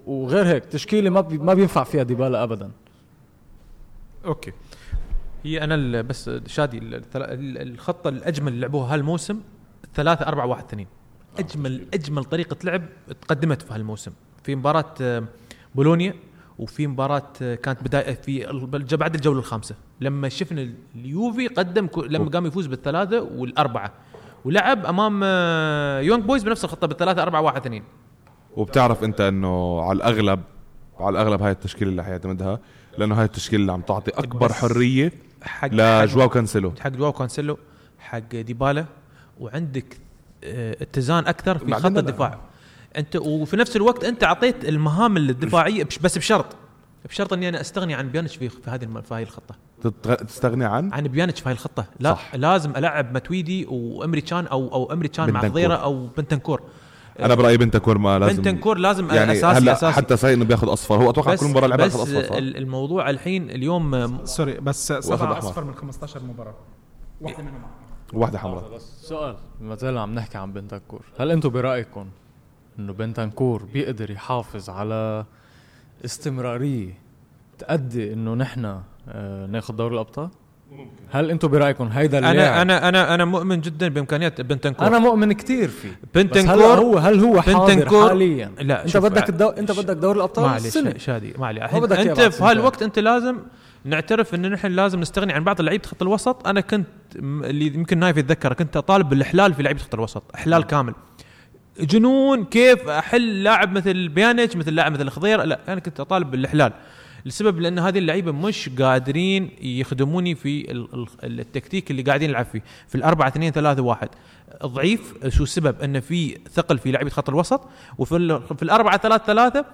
وغير هيك. تشكيلة ما ما بينفع فيها ديبالا ابدا. أوكي. هي أنا بس شادي الخطة الأجمل اللي لعبوها هالموسم 3 4 1 2 اجمل أجمل طريقة لعب تقدمت في هالموسم. في مباراة آه، بولونيا وفي مباراة آه، كانت بداية في بعد الجولة الخامسة. لما شفنا اليوفي قدم لما قام يفوز بالثلاثة والأربعة. ولعب أمام آه، يونغ بويز بنفس الخطة بالثلاثة 4 1 2 وبتعرف انت انه على الاغلب على الاغلب هاي التشكيلة اللي حيعتمدها لأنه هاي التشكيلة اللي عم تعطي أكبر حرية حق لجواو كانسيلو. حق جواو كانسيلو حق ديبالا وعندك آه، اتزان أكثر في خط. الدفاع. انت وفي نفس الوقت أنت أعطيت المهام الدفاعية بس بشرط. بشرط إني أنا أستغني عن بيانيتش في في هذه الم- في هذه الخطة. تستغني عن؟ عن بيانيتش في هذه الخطة. لا صح. لازم ألعب ماتويدي وإيمري كان أو أو إيمري كان مع. خضيره أو بنتنكور أنا برأيي بنتنكور ما لازم بنتنكور لازم يعني اساسي هلا أساسي. حتى ساي إنه بياخذ أصفر. هو أتوقع بس كل مباراه لعبها بس أصفر صح؟ ال- الموضوع الحين اليوم سوري بس أحمر. أصفر من 15 مباراة. واحدة منهم واحدة حمراء. سؤال ما زال عم نحكي عن بنتنكور هل أنتم برأيكم إنه بنتنكور بيقدر يحافظ على استمرارية تأدي إنه نحن آه ناخذ دوري الأبطال؟ هل أنتم برأيكم هيدا اللاعب أنا أنا أنا أنا مؤمن جدا بإمكانيات بنتنكور. أنا مؤمن كثير فيه. بس هل بنتنكور هو هل هو حاضر بنتنكور- حاليا؟ لا أنت بدك الدو... أنت بدك دوري الأبطال معلش السنة. شادي معلش أنت في هالوقت. أنت لازم نعترف إن نحن لازم نستغني عن بعض لعيبة خط الوسط. أنا كنت اللي يمكن نايف يتذكر كنت أطالب بالإحلال في لعيبة خط الوسط إحلال كامل. جنون كيف أحل لاعب مثل بيانيتش مثل لاعب مثل خضير؟ لا أنا كنت أطالب بالإحلال. لسبب لأن هذه اللعيبة مش قادرين يخدموني في ال- ال- التكتيك اللي قاعدين نلعب فيه. في الأربعة اثنين ثلاثة واحد. ضعيف شو السبب؟ إن في ثقل في لعيبة خط الوسط. وفي في الأربعة ثلاثة ثلاثة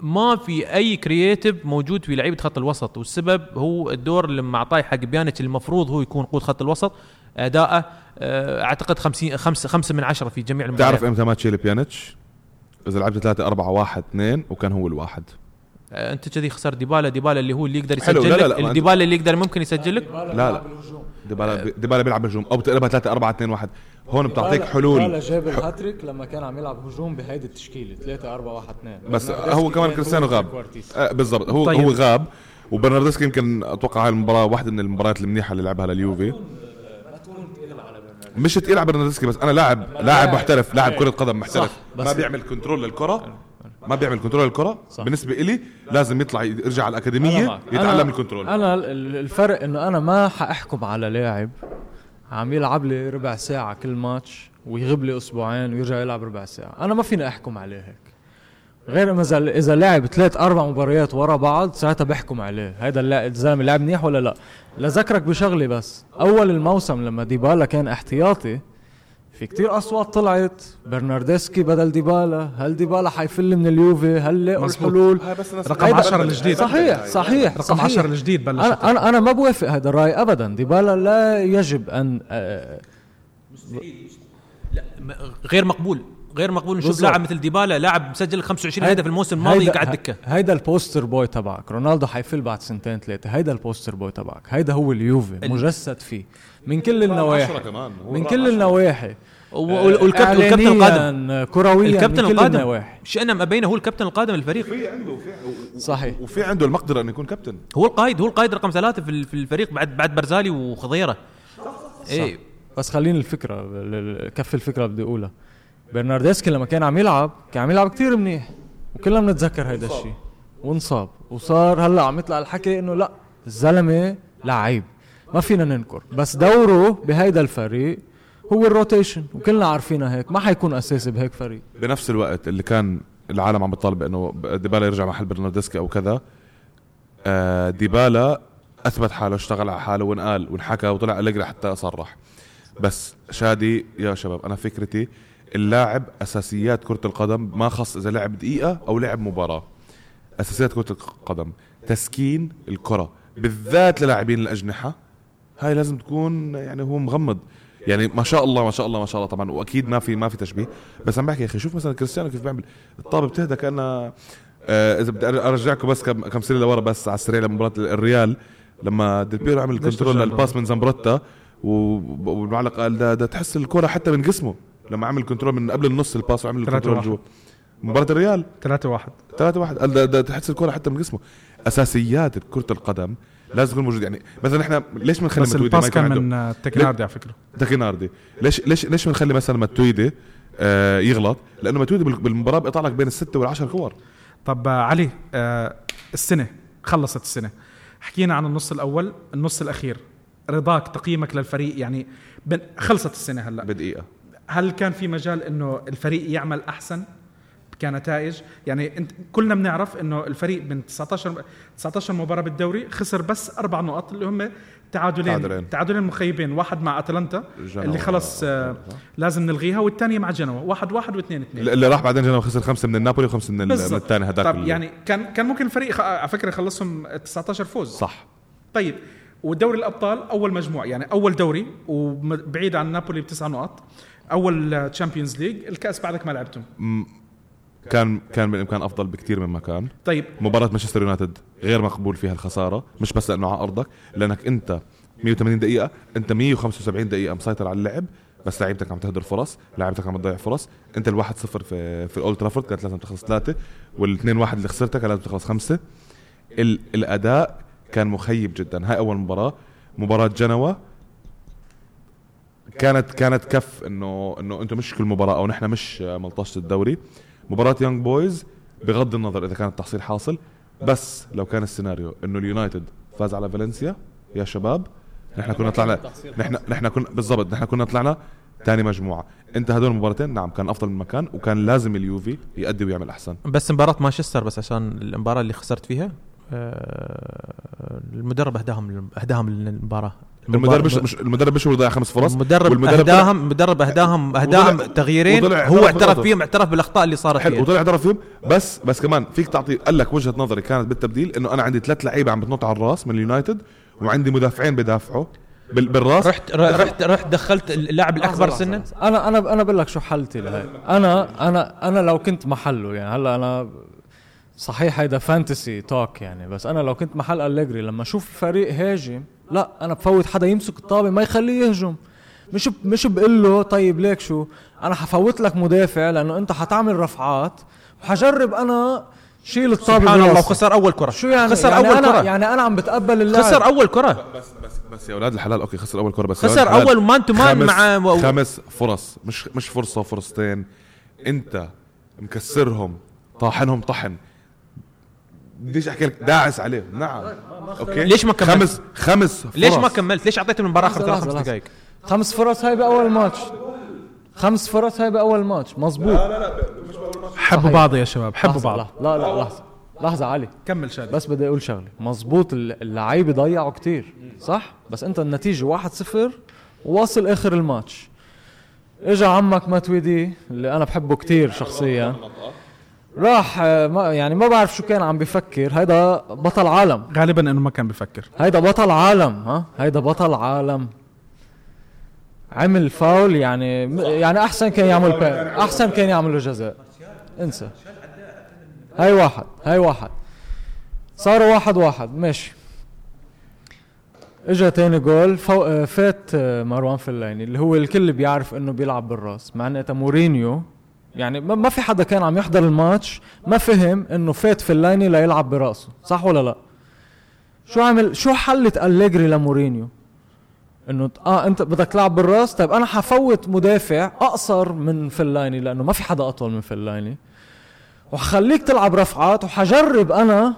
ما في أي creative موجود في لعيبة خط الوسط. والسبب هو الدور اللي معطاه حق بيانيتش المفروض هو يكون قود خط الوسط. أداءه آه، أعتقد 50 5 5 من 10 في جميع المباريات. بتعرف إمتى ما تشيل بيانيتش؟ إذا لعبت 3 4 1 2 وكان هو الواحد. انت كذي خسر ديبالا ديبالا اللي هو اللي يقدر يسجل لا، لك لا، لا، ديبالا اللي يقدر ممكن يسجل لك لا لا. ديبالا ديبالا بيلعب هجوم أو بتقلبها 3 4 2 1 هون بتعطيك حلول. جاب الهاتريك لما كان عم يلعب هجوم بهيدي التشكيلة 3 4 1 2 بس هو كمان كريستيانو غاب. آه بالضبط. هو طيب. هو غاب. وبرناردسكي يمكن أتوقع هاي المباراة واحدة من المباريات المنيحة اللي لعبها لليوفي. مش تقيل على برناردسكي بس أنا لاعب لاعب محترف لاعب كرة قدم محترف. صح، بس- ما بيعمل control للكرة. ما بيعمل control للكره صح. بالنسبة إلي لازم يطلع يرجع على الأكاديمية يتعلم ال control أنا ال- الفرق إنه أنا ما حأحكم على لاعب عم يلعب لي ربع ساعة كل ماتش ويغيب لي أسبوعين ويرجع يلعب ربع ساعة. أنا ما فيني أحكم عليه هيك. غير إذا إذا لعب ثلاث أربع مباريات ورا بعض ساعتها بحكم عليه. هذا الزلمة لاعب منيح ولا لا؟ لذكرك بشغلة بس. أول الموسم لما ديبالا كان احتياطي في كتير أصوات طلعت. برناردسكي بدل ديبالا. هل ديبالا حيفل من اليوفي؟ هل لقوا. الحلول؟ رقم 10 الجديد. صحيح صحيح رقم صحيح. 10 الجديد بلش أنا أنا ما بوافق هذا الرأي ابدا. ديبالا لا يجب ان آه، لا م- غير مقبول. غير مقبول نشوف. لاعب مثل ديبالا لاعب مسجل 25 هدف الموسم الماضي هيدا- قاعد دكة. هيدا ال poster boy تبعك. رونالدو حيفل بعد سنتين ثلاثة. هيدا ال poster boy تبعك. هيدا هو اليوفي مجسد فيه. من كل النواحي. كمان. من كل النواحي. والكابتن والكابتن القادم. كرويا الكابتن من كل القادم. شئنا أم أبينا هو الكابتن القادم للفريق في عنده في صحيح. وفي عنده المقدرة إنه يكون كابتن. هو القائد هو القائد رقم ثلاثة في ال- في الفريق بعد بعد برزالي وخضيرة. إيه. بس خليني الفكرة ال- ال- كف الفكرة بدي أقولها. برناردسكي لما كان عم يلعب كان عم يلعب كثير منيح. وكلنا بنتذكر هيدا الشيء. وانصاب. وصار هلأ عم يطلع الحكي إنه لأ الزلمة لعيب. ما فينا ننكر. بس دوره بهيدا الفريق هو ال rotation. وكلنا عارفينها هيك. ما حيكون أساسي بهيك فريق. بنفس الوقت اللي كان العالم عم بتطالب إنه ديبالا يرجع محل برناردسكي أو كذا آه ديبالا أثبت حاله اشتغل على حاله وانقال وانحكى وطلع أليجري حتى صرح. بس شادي يا شباب أنا فكرتي اللاعب أساسيات كرة القدم ما خص إذا لعب دقيقة أو لعب مباراة. أساسيات كرة القدم. تسكين الكرة. بالذات للاعبين الأجنحة. هاي لازم تكون يعني هو مغمض. يعني ما شاء الله ما شاء الله ما شاء الله. طبعا وأكيد ما في ما في تشبيه. بس عم بحكي يا أخي شوف مثلا كريستيانو كيف بيعمل. الطابة بتهدى كأنها آه إذا بدي أرجعكم بس كم كم سنة لورا بس على السريع لمباراة الريال. لما ديل بيرو عمل control لل pass من زمبروتا و- والمعلق قال ده, ده تحس الكرة حتة من جسمه. لما عمل control من قبل النص ال pass وعمل ال control. جوا. مباراة الريال. 3 1 3 واحد. قال ده, ده تحس الكره حتة من جسمه. أساسيات كرة القدم لازم تكون موجودة. يعني مثلا إحنا ليش بنخلي بس ال pass كان من آه، تكناردي على فكرة. تاكيناردي ليش ليش ليش بنخلي مثلا ماتويدي آه يغلط؟ لأنه ماتويدي بال- بالمباراة بيقطع لك بين الستة والعشر كور. طب آه، علي آه، السنة خلصت السنة. حكينا عن النص الأول النص الأخير. رضاك تقييمك للفريق يعني خلصت السنة هلأ. بدقيقة. هل كان في مجال إنه الفريق يعمل أحسن كنتائج؟ يعني إنت كلنا بنعرف إنه الفريق من 19 19 مباراة بالدوري خسر بس أربع نقط اللي هم تعادلين تعادلين. تعادلين مخيبين. واحد مع أتلانتا. اللي خلص آه لازم نلغيها والثانيه مع جنوا. واحد واحد واثنين اثنين. اللي راح بعدين جنوا خسر خمسة من النابولي وخمسة من. الثاني هذاك طب ال- يعني كان كان ممكن الفريق على فكرة يخلصهم 19 فوز. صح. طيب ودوري الأبطال أول مجموعة يعني أول دوري وبعيد عن نابولي بتسع نقط أول Champions League الكأس بعدك ما لعبتم كان كان بالإمكان أفضل بكثير مما كان. طيب. مباراة مانشستر يونايتد غير مقبول فيها الخسارة مش بس لأنه على أرضك لأنك أنت 180 دقيقة أنت 175 دقيقة مسيطر على اللعب بس لعيبتك عم تهدر فرص لعيبتك عم تضيع فرص. أنت الواحد صفر في في الاولد ترافورد كانت لازم تخلص ثلاثة والاثنين واحد اللي خسرتها كان لازم تخلص خمسة. ال الأداء كان مخيب جدا. هاي أول مباراة. مباراة جنوا كانت كانت كف انه إنه أنتم مش كل مباراة أو نحن مش ملطشة الدوري. مباراة يونج بويز بغض النظر إذا كان التحصيل حاصل. بس لو كان السيناريو إنه اليونايتد فاز على فالنسيا يا شباب نحن كنا طلعنا نحن نحن كنا بالضبط نحن كنا طلعنا ثاني مجموعة. انت هدول المباراتين؟ نعم كان أفضل من مكان وكان لازم اليوفي يأدي ويعمل أحسن. بس مباراة مانشستر بس عشان المباراة اللي خسرت فيها آه، المدرب اهداهم أهداهم للمباراة. المدرب مش, مش المدرب مش هو اللي ضيع خمس فرص؟ المدرب والمدرب اهداهم المدرب اهداهم أهداهم تغييرين. هو اعترف. فيهم اعترف بالأخطاء اللي صارت حلو وطلع اعترف فيهم. بس بس كمان فيك تعطي قال لك وجهة نظري كانت بالتبديل إنه أنا عندي ثلاث لعيبة عم بتنط على الرأس من اليونايتد وعندي مدافعين بدافعوا بال- بالرأس. رحت رحت رحت دخلت اللاعب الأكبر لحظة، سنا. أنا أنا أنا بقول لك شو حلتي لهي. أنا أنا أنا لو كنت محله يعني هلأ أنا صحيح هيدا fantasy talk يعني. بس أنا لو كنت محل أليجري لما أشوف الفريق هاجم لا أنا بفوت حدا يمسك الطابة ما يخليه يهجم. مش ب- مش بقول له طيب ليك شو؟ أنا حفوت لك مدافع لأنه أنت حتعمل رفعات. وحجرب أنا شيل الطابة سبحان الله. وخسر أول كرة. شو يعني؟ خسر يعني أول أنا كرة. يعني أنا عم بتقبل اللعب خسر أول كرة. بس بس بس يا أولاد الحلال okay خسر أول كرة بس خسر أول مان تو مان خمس- مع خمس فرص. مش مش فرصة فرصتين. أنت مكسرهم طاحنهم طحن. بديش أحكي لك داعس عليهم نعم. okay. ليش ما كملت؟ خمس خمس فرص. ليش ما كملت؟ ليش اعطيت المباراه اخر خمس. دقائق؟ خمس فرص هاي بأول ماتش. خمس فرص هاي بأول ماتش. مزبوط حبوا بعض يا شباب حبوا بعض. لا لا لحظة. لحظة علي. كمل شادي بس بدي أقول شغله مزبوط الل- اللعيبة ضيعوا كتير صح؟ بس أنت النتيجة 1-0 وواصل آخر الماتش. إجا عمك ماتويدي اللي أنا بحبه كتير شخصيا. راح آه، ما يعني ما بعرف شو كان عم بفكر. هيدا بطل عالم. غالبا إنه ما كان بفكر. هيدا بطل عالم ها؟ هيدا بطل عالم. عمل فاول يعني يعني أحسن كان يعمل أحسن كان يعمل له جزاء. انسى. هاي واحد هاي واحد. صاروا واحد واحد. ماشي. إجا تاني جول. آه، فات آه، مروان فلاني اللي هو الكل بيعرف إنه بيلعب بالراس. معناتها مورينيو يعني ما في حدا كان عم يحضر الماتش ما فهم إنه فات فلاني ليلعب براسه صح ولا لا؟ شو عمل شو حلت أليجري لمورينيو؟ إنه آه أنت بدك تلعب بالراس طيب أنا حفوت مدافع أقصر من فلاني لأنه ما في حدا أطول من فلاني وحخليك تلعب رفعات وحجرب أنا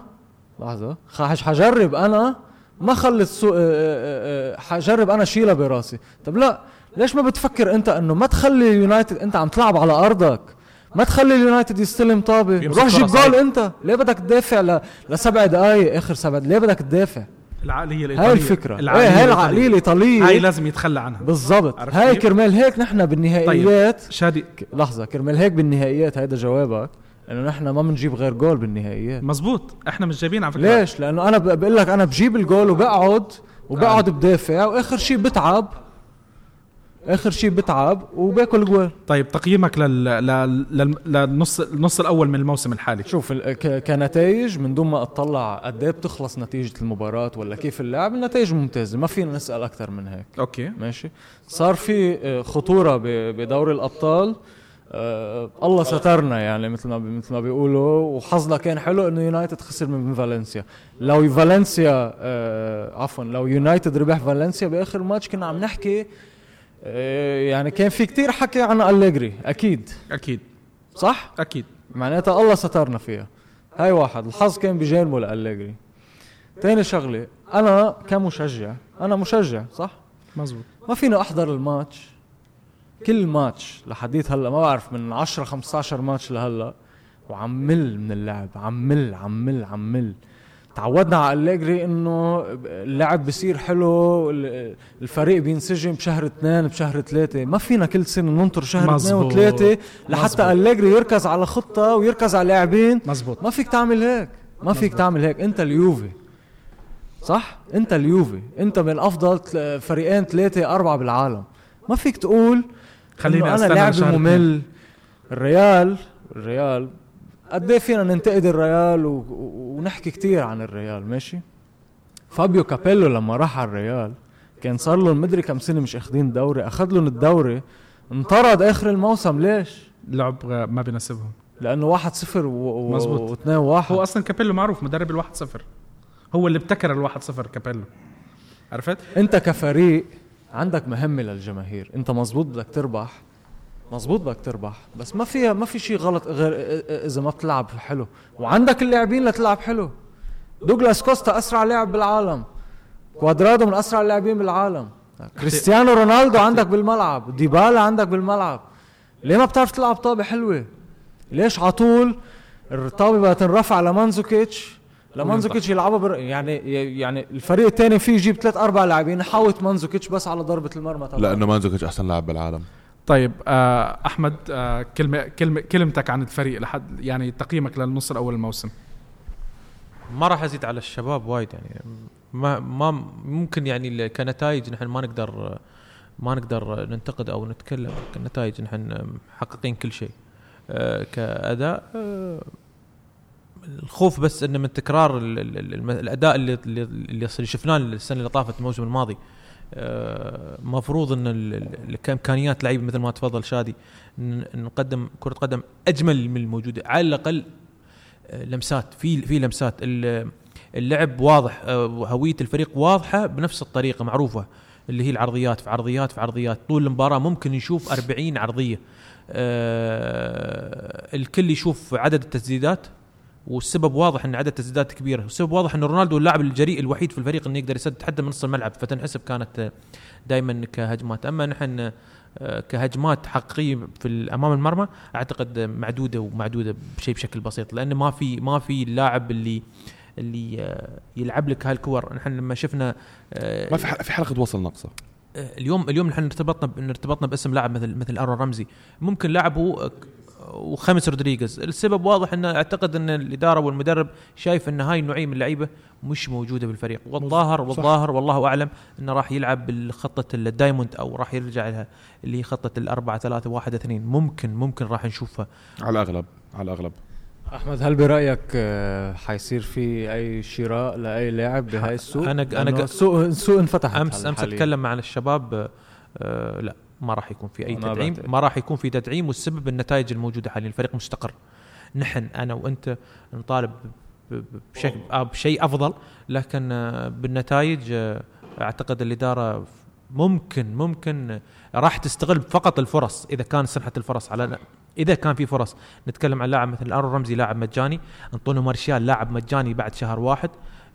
لحظة خ- حجرب أنا ما خلص. آه، آه، آه، حجرب أنا شيلها براسي. طب لا ليش ما بتفكر انت انه ما تخلي اليونايتد انت عم تلعب على أرضك؟ ما تخلي اليونايتد يستلم طابة؟ روح جيب جول. انت. ليه بدك تدافع ل... لسبع دقائق آخر سبع ليه بدك تدافع؟ العقلية الإيطالية. هاي الفكرة إيه العقلية هاي. العقلية الإيطالية. هاي لازم يتخلى عنها. بالضبط. هاي؟ كرمال هيك نحن بالنهائيات. شادي. ك- لحظة كرمال هيك بالنهائيات هيدا جوابك إنه نحن ما بنجيب غير جول بالنهائيات. مزبوط. إحنا مش جايبين على فكرة. ليش؟ لأنه أنا بقول لك أنا بجيب الجول وبقعد وبقعد بدافع وآخر شيء بتعب. آخر شيء بتعب وباكل جوال طيب تقييمك لل... لل... لل... للنص النص الأول من الموسم الحالي. شوف ال- ك- كنتائج من دون ما أطلع قد إيه بتخلص نتيجة المباراة ولا كيف اللعب النتائج ممتازة ما فينا نسأل أكثر من هيك. okay. ماشي. صار في آه، خطورة ب- بدوري الأبطال. آه الله سترنا يعني مثل ما بي- مثل ما بيقولوا وحظنا كان حلو إنه يونايتد خسر من فالنسيا. لو فالنسيا آه عفوا لو يونايتد ربح فالنسيا بآخر ماتش كنا عم نحكي يعني كان في كتير حكي عن أليجري أكيد. أكيد. صح؟ أكيد. معناتها الله سترنا فيها. هاي واحد الحظ كان بجانبه لأليجري. تاني شغلة أنا كمشجع أنا مشجع صح؟ مزبوط ما فيني أحضر الماتش. كل ماتش لحديت هلأ ما بعرف من 10 15 ماتش لهلأ وعمل من اللعب عمل عمل عمل. تعودنا على أليجري إنه اللعب بصير حلو ال- الفريق بينسجم بشهر اثنين بشهر ثلاثة. ما فينا كل سنة ننطر شهر اثنين. وثلاثة لحتى. أليجري يركز على خطة ويركز على لاعبين. مزبوط. ما فيك تعمل هيك. ما فيك تعمل هيك. أنت اليوفي. صح؟ أنت اليوفي. أنت من أفضل فريقين ثلاثة أربعة بالعالم. ما فيك تقول خليني أستنى لاعب ممل. الريال الريال قد إيه فينا ننتقد الريال و... ونحكي كتير عن الريال ماشي؟ فابيو كابيلو لما راح على الريال كان صار لهم مدري كم سنة مش اخذين دوري أخذ لهم الدوري انطرد آخر الموسم ليش؟ لعب ما بيناسبهم. لأنه واحد صفر. و... مزبوط. واثنين واحد. هو أصلا كابيلو معروف مدرب الواحد صفر. هو اللي ابتكر الواحد صفر كابيلو. عرفت؟ أنت كفريق عندك مهمة للجماهير أنت مزبوط بدك تربح. مزبوط بدك تربح بس ما فيها ما في شيء غلط غير إذا ما بتلعب حلو. وعندك اللاعبين لتلعب حلو. دوغلاس كوستا أسرع لاعب بالعالم. كوادرادو من أسرع اللاعبين بالعالم. كريستيانو رونالدو عندك بالملعب. ديبالا عندك بالملعب. ليه ما بتعرف تلعب طابة حلوة؟ ليش على طول الطابة بدها تنرفع لماندزوكيتش؟ لماندزوكيتش يلعبها بر... يعني يعني الفريق الثاني فيه يجيب ثلاث أربع لاعبين. يحوط ماندزوكيتش بس على ضربة المرمى تبعه. لأنه ماندزوكيتش أحسن لاعب بالعالم. طيب آه أحمد آه كلمة كلمة كلمتك عن الفريق لحد يعني تقييمك للنص الأول الموسم. ما راح أزيد على الشباب وايد يعني ما ما ممكن يعني كنتائج نحن ما نقدر ما نقدر ننتقد أو نتكلم كنتائج نحن محققين كل شيء. آه، كأداء آه، الخوف بس انه من تكرار الأداء اللي اللي شفناه السنة اللي طافت الموسم الماضي. آه، مفروض إن كإمكانيات لعيبه مثل ما تفضل شادي نقدم كرة قدم أجمل من الموجودة على الأقل آه، لمسات في في لمسات. ال- اللعب واضح آه، هوية الفريق واضحة بنفس الطريقة معروفة اللي هي العرضيات في عرضيات في عرضيات. طول المباراة ممكن نشوف 40 عرضية. آه، الكل يشوف عدد التسديدات. والسبب واضح إن عدد التسديدات كبيرة. والسبب واضح إن رونالدو اللاعب الجريء الوحيد في الفريق إنه يقدر يسدد حتى من نص الملعب فتنحسب كانت دائما كهجمات. أما نحن آه، كهجمات حقيقية في أمام المرمى أعتقد معدودة ومعدودة بشيء بشكل بسيط لأنه ما في ما في اللاعب اللي اللي آه، يلعب لك هالكورة. نحن لما شفنا آه، ما في في حلقة وصل ناقصه اليوم اليوم نحن ارتبطنا ارتبطنا باسم لاعب مثل مثل أرون رامزي. ممكن لاعبه آه، وخاميس رودريغيز. السبب واضح إنه أعتقد إن الإدارة والمدرب شايف إن هاي النوعية من اللعيبة مش موجودة بالفريق. والظاهر والظاهر والله أعلم إنه راح يلعب بالخطة ال diamond أو راح يرجع لها اللي هي خطه الأربعة ثلاثة واحد اثنين. ممكن ممكن راح نشوفها. على الاغلب على الأغلب. أحمد هل برأيك آه، حيصير في أي شراء لأي لاعب بهاي السوق؟ أنا- أنا لأنه ق- السوق السوق انفتح امس أمس أتكلم مع الشباب آه، آه لا. ما راح يكون في أي تدعيم بعتقد. ما راح يكون في تدعيم والسبب النتائج الموجودة حاليا. الفريق مستقر. نحن أنا وأنت نطالب بشكل بشيء أفضل لكن آه، بالنتائج آه، أعتقد الإدارة ممكن ممكن آه، راح تستغل فقط الفرص إذا كان سنحه الفرص على إذا كان في فرص نتكلم عن لاعب مثل أرون رمزي لاعب مجاني. أنطونيو مارشال لاعب مجاني بعد شهر واحد.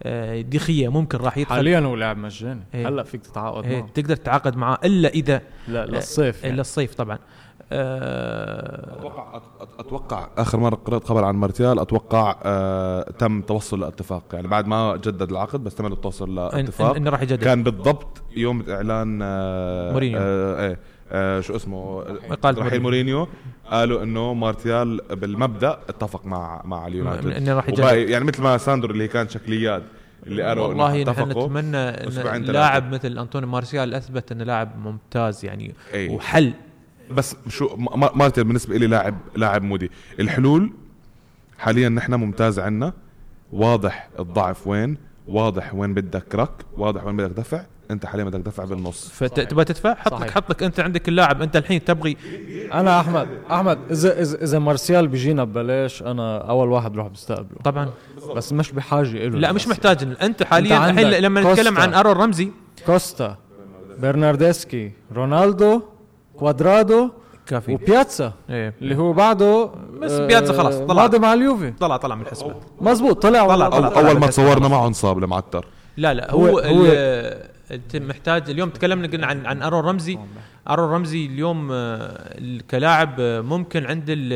آه، ديخيه ممكن راح يدخل. حاليا هو لاعب مجاني. إيه. هلأ فيك تتعاقد إيه، معه. تقدر تتعاقد معاه إلا إذا لا للصيف يعني. الصيف طبعا. آه، أتوقع أتوقع آخر مرة قرأت خبر عن مارتيال أتوقع آه تم توصل لاتفاق. يعني بعد ما جدد العقد بس تم التوصل إن- لاتفاق. انه راح يجدد. كان بالضبط يوم إعلان آه مورينيو. آه إيه. آه شو اسمه رحيل مورينيو. قالوا إنه مارتيال بالمبدأ اتفق مع مع اليونايتد انه راح وباقي يعني مثل ما ساندرو اللي كان شكليات اللي قالوا والله نحن. نتمنى إن. لاعب مثل انطوني مارسيال أثبت إنه لاعب ممتاز يعني أي. وحل بس شو ما- ما- مارسيال بالنسبة لي لاعب لاعب moody الحلول حاليا نحن ممتاز عنا واضح الضعف وين واضح وين بدك رك واضح وين بدك دفع انت حاليا بدك دفع بالنص فتبغى تدفع حط لك. حط لك انت عندك اللاعب انت الحين تبغي أنا أحمد أحمد اذا اذا إذا مارسيال بيجينا ببلاش أنا أول واحد بروح بستقبله طبعا بس مش بحاجة له لا مش محتاج أنت حاليا الحين لما نتكلم. عن أرون رمزي كوستا برناردسكي رونالدو كوادرادو كافي وبياتسا إيه اللي هو بعده بس آه، بياتزا خلاص طلع. ماضي مع اليوفي طلع طلع من الحسبة مزبوط طلع طلع- والله. طلع. أو أول ما تصورنا. معه انصاب لمعتر لا لا هو, هو- هو انت محتاج اليوم تكلمنا قلنا عن عن أرون رامزي. أرون رامزي اليوم آه، كلاعب آه، ممكن عند ال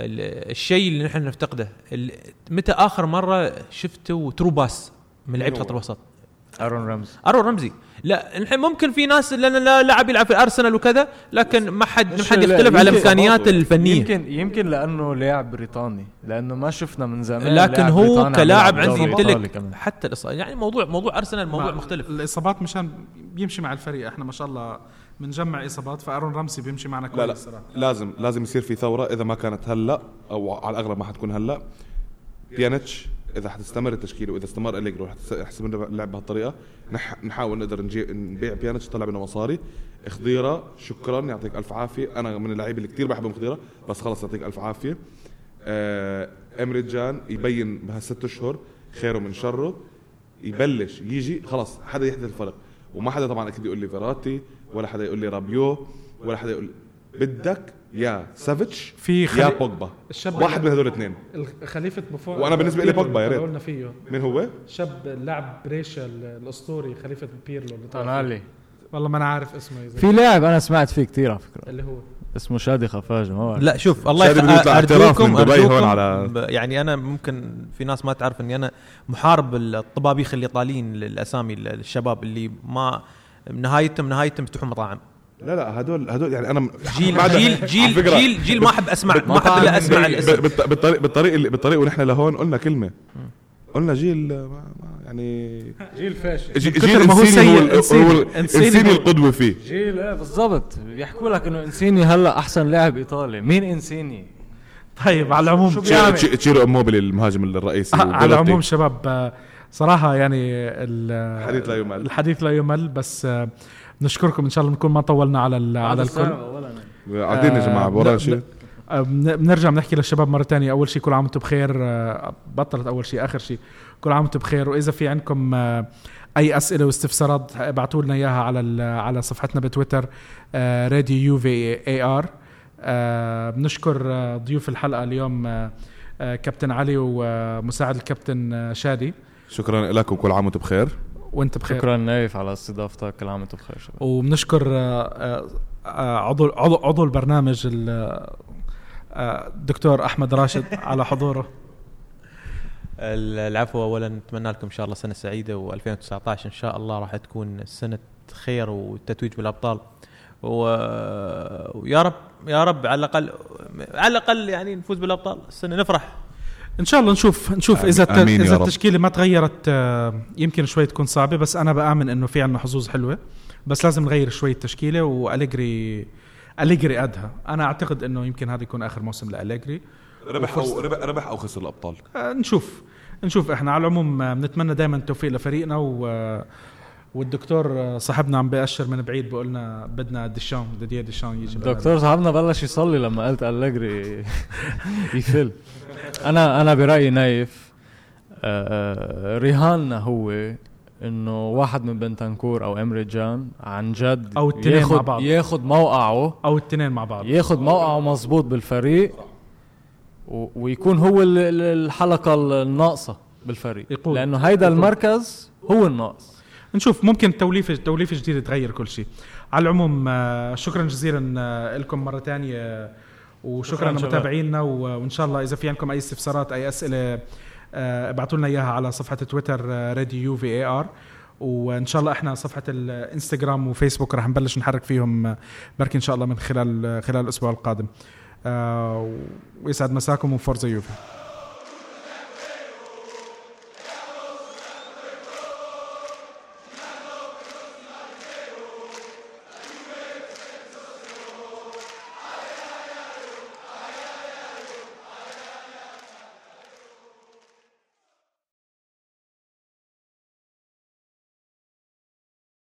ال- الشيء اللي نحن نفتقده. متى آخر مرة شفته through pass من لعيبة خط الوسط؟ أرون رامز أرون رامزي. لا الحين ممكن في ناس لأن لا- لاعب يلعب في الارسنال وكذا لكن ما حد ما حد لا، يختلف على الامكانيات الفنية. يمكن يمكن لأنه لاعب بريطاني لأنه ما شفنا من زمان لكن هو كلاعب عندي يمتلك. حتى الإصابة يعني موضوع موضوع أرسنال موضوع مختلف. الإصابات مشان بيمشي مع الفريق إحنا ما شاء الله بنجمع إصابات فأرون رامزي بيمشي معنا لا لا كويس صراحة. لازم لازم يصير في ثورة إذا ما كانت هلأ أو على الأغلب ما حتكون هلأ. بيانيتش. إذا حتستمر التشكيله وإذا استمر أليجري وحتستمر اللعب بهالطريقة نح نحاول نقدر نبيع بيانيتش نطلع منه مصاري. خضيرة شكرا يعطيك ألف عافية. أنا من اللعيبة اللي كثير بحبهم خضيرة بس خلص يعطيك ألف عافية. آه إمري جان يبين بهالست أشهر خيره من شره يبلش يجي خلص حدا يحدث الفرق وما حدا طبعا أكيد يقول لي فيراتي ولا حدا يقول لي رابيو ولا حدا يقول بدك يا سافيتش في يا خلي... بوجبا. الشاب واحد من هذول الاثنين خليفه بوفون وأنا بالنسبة لي بوجبا يا ريت. قلنا فيه. مين هو؟ شاب لاعب بريشا ال- الأسطوري خليفة بيرلو اللي طلع والله ما أنا عارف اسمه إذا- في لاعب أنا سمعت فيه كثير على فكرة. اللي هو؟ اسمه شادي خفاجة ما بعرف. لا شوف الله اعتراف من دبي هون على- يعني أنا ممكن في ناس ما تعرف إني أنا محارب الطبابيخ الايطاليين الاسامي الشباب اللي ما نهايتهم نهايتهم يفتحوا مطاعم. لا لا هدول هدول يعني أنا جيل جيل جيل جيل جيل ما احب اسمع ما احب الا اسمع الاسم. بالط- بالطريق بالطريق اللي بالطريق ونحن لهون قلنا كلمة. قلنا جيل ما- ما- يعني جيل فاشل. جي- كتر جيل ما هو سيء، إنسيني القدوة فيه. جيل إيه بالضبط. بيحكوا لك إنه إنسيني هلأ أحسن لاعب إيطالي. مين إنسيني؟ طيب على العموم تشيرو اموبيلي المهاجم الرئيسي آه، على. العموم شباب آه، صراحة يعني ال- الحديث لا يمل. الحديث لا يمل بس آه، بنشكركم إن شاء الله نكون ما طولنا على على الكل. قاعدين يا جماعة آه، ن- شيء. آه، بن- بنرجع بنحكي للشباب مرة تانية. أول شيء كل عام وأنتم بخير. آه، بطلت أول شيء آخر شيء. كل عام وأنتم بخير. وإذا في عندكم آه، أي أسئلة واستفسارات ابعتوا لنا إياها على ال- على صفحتنا بتويتر راديو يو في اي آر. بنشكر آه، ضيوف الحلقة اليوم آه، آه، كابتن علي ومساعد الكابتن آه، شادي. شكرا لك وكل عام وأنتم بخير. وانت بخير. شكرا نايف على استضافتك. كل عام وأنتم بخير شباب. وبنشكر آه، آه، آه، عضو عضو عضو البرنامج ال- الدكتور أحمد راشد على حضوره. العفو. اولا نتمنى لكم إن شاء الله سنة سعيدة و2019 إن شاء الله راح تكون سنة خير والتتويج بالأبطال. و... ويا رب يا رب على الأقل على الأقل يعني نفوز بالأبطال. السنة نفرح. إن شاء الله نشوف نشوف إذا آمين إذا. التشكيلة ما تغيرت آه، يمكن شوي تكون صعبة بس أنا بآمن إنه في عندنا حظوظ حلوة. بس لازم نغير شوي التشكيلة وأليجري أليجري ادها أنا أعتقد إنه يمكن هذا يكون آخر موسم لأليجري. ربح أو ربح, ربح أو خسر الأبطال. آه، نشوف نشوف. إحنا على العموم آه، بنتمنى دائما التوفيق لفريقنا و آه، والدكتور آه، صاحبنا عم بيأشر من بعيد بيقول لنا بدنا ديشان ديدييه ديشان يجي. الدكتور صاحبنا بلش يصلي لما قلت أليجري يفل أنا أنا برأيي نايف آه، آه، رهاننا هو إنه واحد من بينتانكور أو إمري جان عن جد أو التنين مع ياخد بعض. ياخد موقعه أو الاثنين مع بعض ياخد موقعه مزبوط بالفريق ويكون هو ال- ال- الحلقة الناقصة بالفريق يقود. لأنه هيدا. المركز هو الناقص نشوف ممكن توليفه توليفة جديدة تغير كل شيء. على العموم آه، شكرا جزيلا آه، لكم مرة ثانية وشكرا شكراً شباب. لمتابعينا وإن شاء الله إذا في عندكم أي استفسارات أي أسئلة آه، ابعتوا لنا إياها على صفحة تويتر راديو يو في اي ار وإن شاء الله إحنا صفحة الإنستغرام وفيسبوك رح نبلش نحرك فيهم آه، بركي إن شاء الله من خلال خلال الأسبوع القادم. آه، ويسعد مساكم وفورزا يوفي.